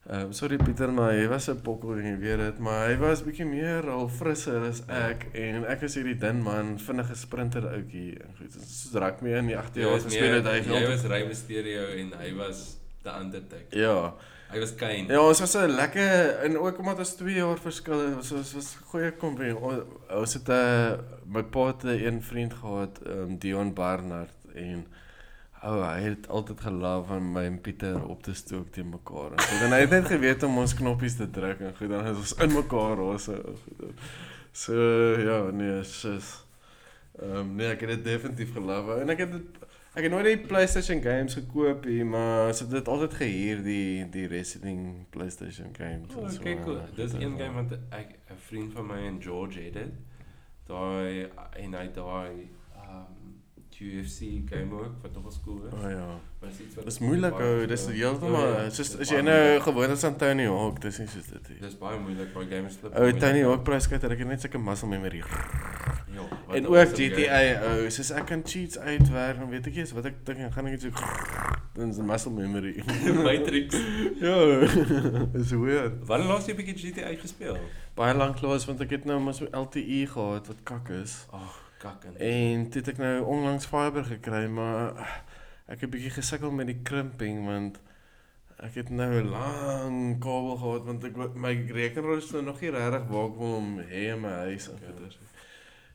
Ehm um, sorry Pieter, maar hy was 'n pokkel en jy weet dit, maar hy was bietjie meer al frisser as ek en ek is hierdie dun man, vinnige sprinter ouetjie en goed. Soos raak my in die 8 Jy jaar was gespeel het hy altyd- was Rey Mysterio en hy was The Undertaker. Ja. Hy was Kane. Ja, ons was so lekker en ook omdat ons 2 jaar verskil het, was ons was goeie kompie. Ons het 'n uh, my pa het 'n vriend gehad, um, Dion Barnard en ou hy het altyd gelief van my en Pieter op te stook teen mekaar. En, goed, en hy het net geweet om ons knoppies te druk en goed dan is ons in mekaar hoor so. Ja, nee, sis. Ehm um, nee, ek het dit definitief gelief en ek het dit Ek het nooit die PlayStation games gekoop nie, maar ons het dit altyd gehuur die die wrestling PlayStation games. Oh, okay, cool. Dis een game wat ek 'n vriend van my en George het dit. Daai en hy daai um UFC game ook wat nog eens cool is. Oh ja. Maar is iets wat Dis moeilik ou, dis heeltemal soos as jy nou gewoon is aan Tony Hawk, dis nie soos dit nie. Dis baie moeilik, baie games flip. Ou Tony Hawk prys kyk ek het net sulke muscle memory. Ja. En ook GTA ou, soos ek kan cheats uitwerk, dan weet ek eers wat ek dink en gaan ek net so dan is muscle memory. Matrix. ja. Dis weird. Wanneer laas jy 'n bietjie GTA gespeel? Baie lank laas want ek het nou mos LTE gehad wat kak is. Ag, kakken. En toe het ek nou onlangs fiber gekry, maar ek het bietjie gesukkel met die krimping want ek het nou 'n lang kabel gehad want ek my rekenaar is nou nog nie regtig waar ek wil hom hê in my huis en goeders.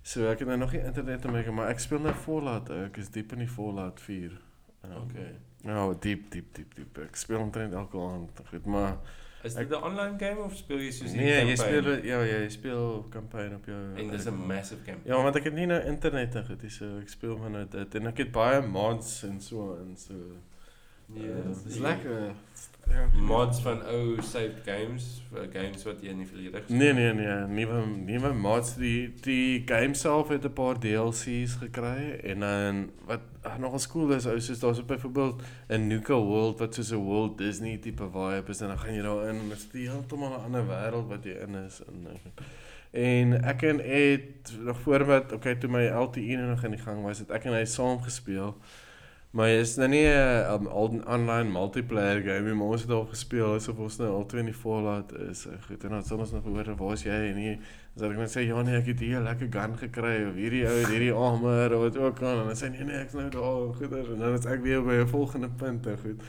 So ek het nou nog nie internet om ek maar ek speel nou Fallout. Ek is diep in die Fallout 4. Um, Okay. Ja, diep diep diep diep. Ek speel omtrent elke aand. Goed, maar Is dit 'n online game of speel jy soos nee, jy campaign? speel ja, jy speel campaign op jou en dis 'n massive game. Ja, want ek het nie nou internet en goed, dis so ek speel maar nou dit en ek het baie mods en so en so. Ja, dis dis lekker. Ja. mods van ou saved games, vir games wat jy in die verlede gespeel Nee nee nee, nuwe nuwe mods die die game self het 'n paar DLC's gekry en dan wat ag, nogal cool is ou soos daar's byvoorbeeld 'n Nuka World wat soos 'n Walt Disney tipe vibe is en dan gaan jy daarin en dit is heeltemal 'n ander wêreld wat jy in is en en ek en Ed nog voor wat okay toe my LTE nog in die gang was het ek en hy saam gespeel Maar is nou nie 'n um, online multiplayer game nie, maar ons het al gespeel asof ons nou al twee in die Fallout is. Goed, en dan sal ons nog hoor waar is jy en nie. Sal ek net sê ja nee, ek het hier 'n lekker gun gekry of hierdie ou het hierdie armor of wat ook al en dan sê nee nee, ek's nou daar, goeie en dan is ek weer by 'n volgende punt, en goed.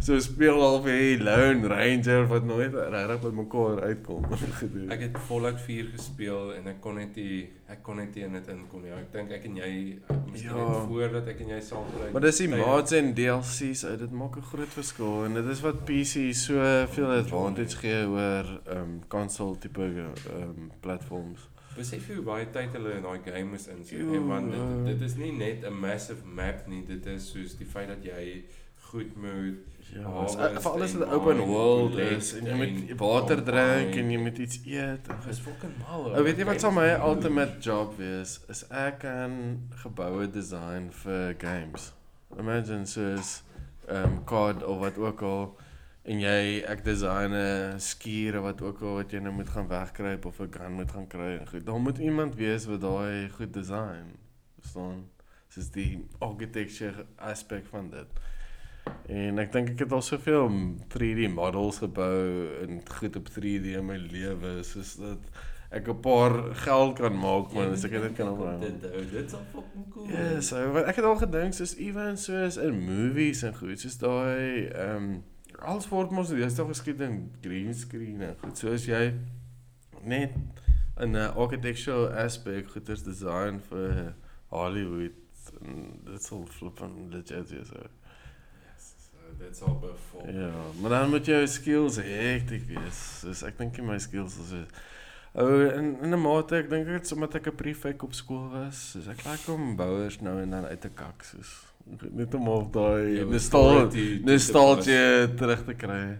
So speel al vir die Lone Ranger wat nooit regtig by mekaar uitkom. gedoen. Ek het Fallout 4 gespeel en ek kon net nie ek kon net nie in dit inkom nie. Ek dink ek en jy miskien Ja. net voordat ek en jy saam gebruik. Maar dis die mods en DLC's uit, dit maak 'n groot verskil en dit is wat PC so veel advantage gee oor ehm um, console tipe ehm um, platforms. Besef jy hoe baie tyd hulle in daai game moes insit en want dit, dit is nie net 'n massive map nie, dit is soos die feit dat jy goed moet Ja, is, is vir alles en wat 'n open world is en jy moet water drink en jy moet iets eet. en Dis fucking mal. Ou weet jy wat sal my ultimate job wees? Is ek kan geboue design vir games. Imagine soos ehm um, COD of wat ook al en jy ek design 'n skuur of wat ook al wat jy nou moet gaan wegkruip of 'n gun moet gaan kry en goed. Dan moet iemand wees wat daai goed design. Verstaan? Soos die architecture aspek van dit. En ek dink ek het al soveel 3D models gebou en goed op 3D in my lewe soos dat ek 'n paar geld kan maak man as ek dit kan opbou. Dit ou, dit sal fucking cool. Ja, so wat ek het al gedink soos even soos in movies en goed, soos daai ehm um, alles word mos deesdae geskied in green screen en goed. So as jy net in 'n architectural aspek goeders design vir Hollywood en dit sal flip en legit wees. So. Yes, so dit sal bevol. Ja, maar dan moet jou skills hektiek wees. Soos ek dink my skills is so Ou in in 'n mate ek dink dit sommer ek 'n prefek op skool was. Soos ek like om bouers nou en dan uit te kak soos net om op daai Jou nostal authority to nostalgie terug te kry.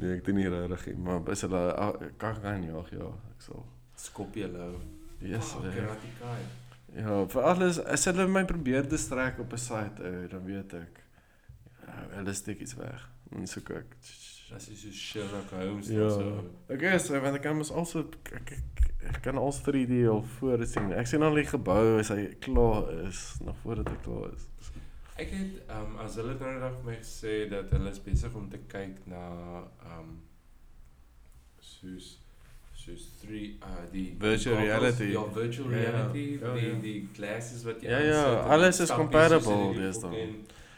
nee, ek doen nie regtig nie, maar as hulle kak gaan ja, ja, ek sal. Skop jy lou. Yes. oh, Kai. Ja, vir alles as hulle my probeer distrek op 'n site, ou, dan weet ek. Ja, hulle steek iets weg. En so kyk. Das is so Sherlock Holmes Ja. of so. Ek is, want ek kan mos also ek, ek, ek kan al 3D al voor sien. Ek sien al die gebou as hy klaar is, nog voordat hy klaar is. Ek het ehm um, as hulle nou net vir my gesê dat hulle besig om te kyk na ehm um, soos soos 3 uh die Virtual die goggles- reality. Ja, virtual Ja, ja. reality, Ja, die ja. die glasses wat jy Ja, ja, alles die is soos in die deesdae.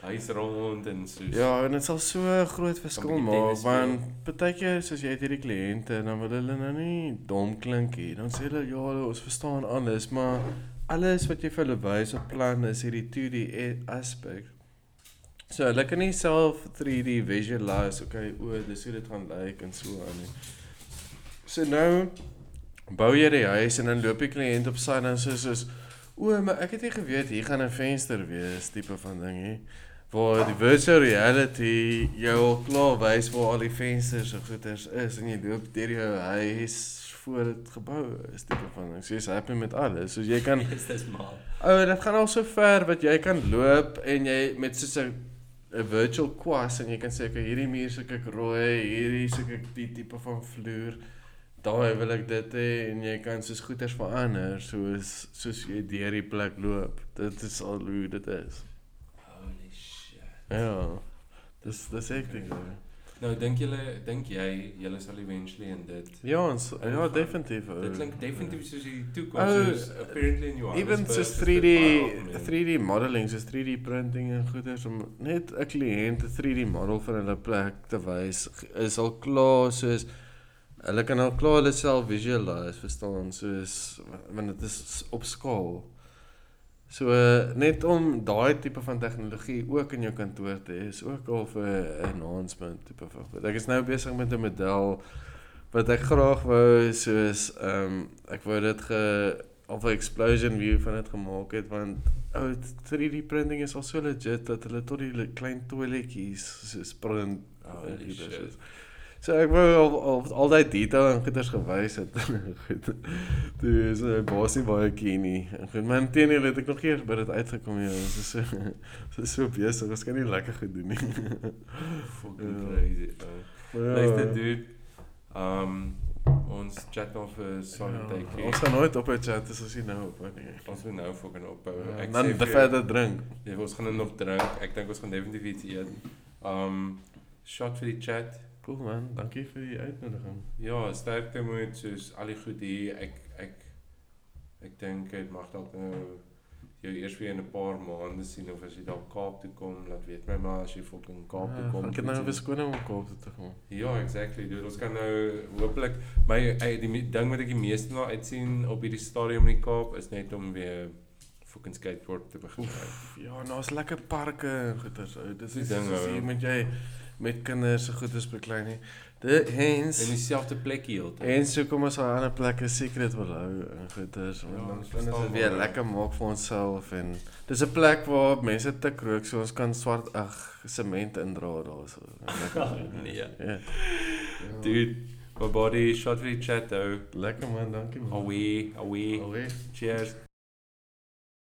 Huis rond en soos. Ja, en dit sal so 'n groot verskil maak want partykeer soos jy het hierdie kliënte en dan wil hulle nou nie dom klink nie. Dan sê hulle ja, ons verstaan alles, maar alles wat jy vir hulle wys op plan is hierdie 2D e- aspek. So hulle kan nie self 3D visualize, okay, o, dis hoe dit gaan lyk en so aan nie. So nou bou jy die huis en dan loop die kliënt op sy en sê soos o, maar ek het nie geweet hier gaan 'n venster wees tipe van ding hè. Waar die virtual reality jou al klaar wys waar al die vensters en goeders is en jy loop deur jou huis voor dit gebou is tipe van ding. So jy's happy met alles. So jy kan Yes, dis maar. O, dit gaan al so ver wat jy kan loop en jy met soos 'n 'n virtual quest en jy kan sê ek hierdie muur soek ek rooi, hierdie soek ek die tipe van vloer. Daai wil ek dit hê en jy kan soos goeders verander soos soos jy deur die plek loop. Dit is al hoe dit is. Ja. Dis dis ek dink. Nou dink julle dink jy julle sal eventually in dit Ja, ons ja definitief. ou. Dit klink definitief soos die Oh, toekoms soos apparently in Johannesburg. Even soos is dit 3D baie algemeen. 3D modeling, soos 3D printing en goeders om net 'n kliënt 'n 3D model van hulle plek te wys is al klaar soos hulle kan al klaar hulle self visualize, verstaan, soos want dit is op skaal. So net om daai tipe van tegnologie ook in jou kantoor te hê is ook al 'n enhancement tipe van. goed. Ek is nou besig met 'n model wat ek graag wou soos ehm um, ek wou dit ge of 'n explosion view van dit gemaak het want ou 3D printing is al so legit dat hulle tot die klein toiletjies soos print Holy is. So ek wou al, al, al daai detail en goeders gewys het. goed. Dis uh, baie baie keen nie. Goed, maar teenoor het ek nog eers by dit uitgekom ja. Dit is so is so besig. Ons kan nie lekker goed doen nie. fucking Ja. crazy. Uh. Luister dude. Um ons chat nog vir solid Ja, tydjie. Ons gaan nooit op chat as ons nie nou op nie. ons moet nou fucking ophou. Ja, Ek dan vir- verder drink. Ja, ons gaan nou nog drink. Ek dink ons gaan definitief iets eet. Um shot vir die chat. Cool man, dankie vir die uitnodiging. Ja, sterkte moet soos al die goed hier. Ek ek ek dink dit mag dalk nou jou eers weer in 'n paar maande sien of as jy dalk Kaap toe kom, laat weet my maar as jy fucking Kaap toe kom. Ek het nou verskoning om Kaap toe te gaan. Ja, exactly. Dude, ons kan nou hopelik my ey, die ding wat ek die meeste na uitsien op hierdie stadium in die Kaap is net om weer fucking skateboard te begin ry. Ja, nou is lekker parke en goeders. ou. Dis Die is ding, soos hier met jy met kinders se goeders beklei nie. Dit hens In dieselfde plek heeltyd. en so kom ons aan ander plek 'n secret wil hou en goeders. Ja, Ja, dan kan ons weer lekker maak vir onsself en dis 'n plek waar mense tik rook so ons kan swart ag sement indra daarso. Nee. Ja. ja. Dude, my body shot vir die chat ou. Lekker man, dankie man. Away, away. Alweer. Cheers.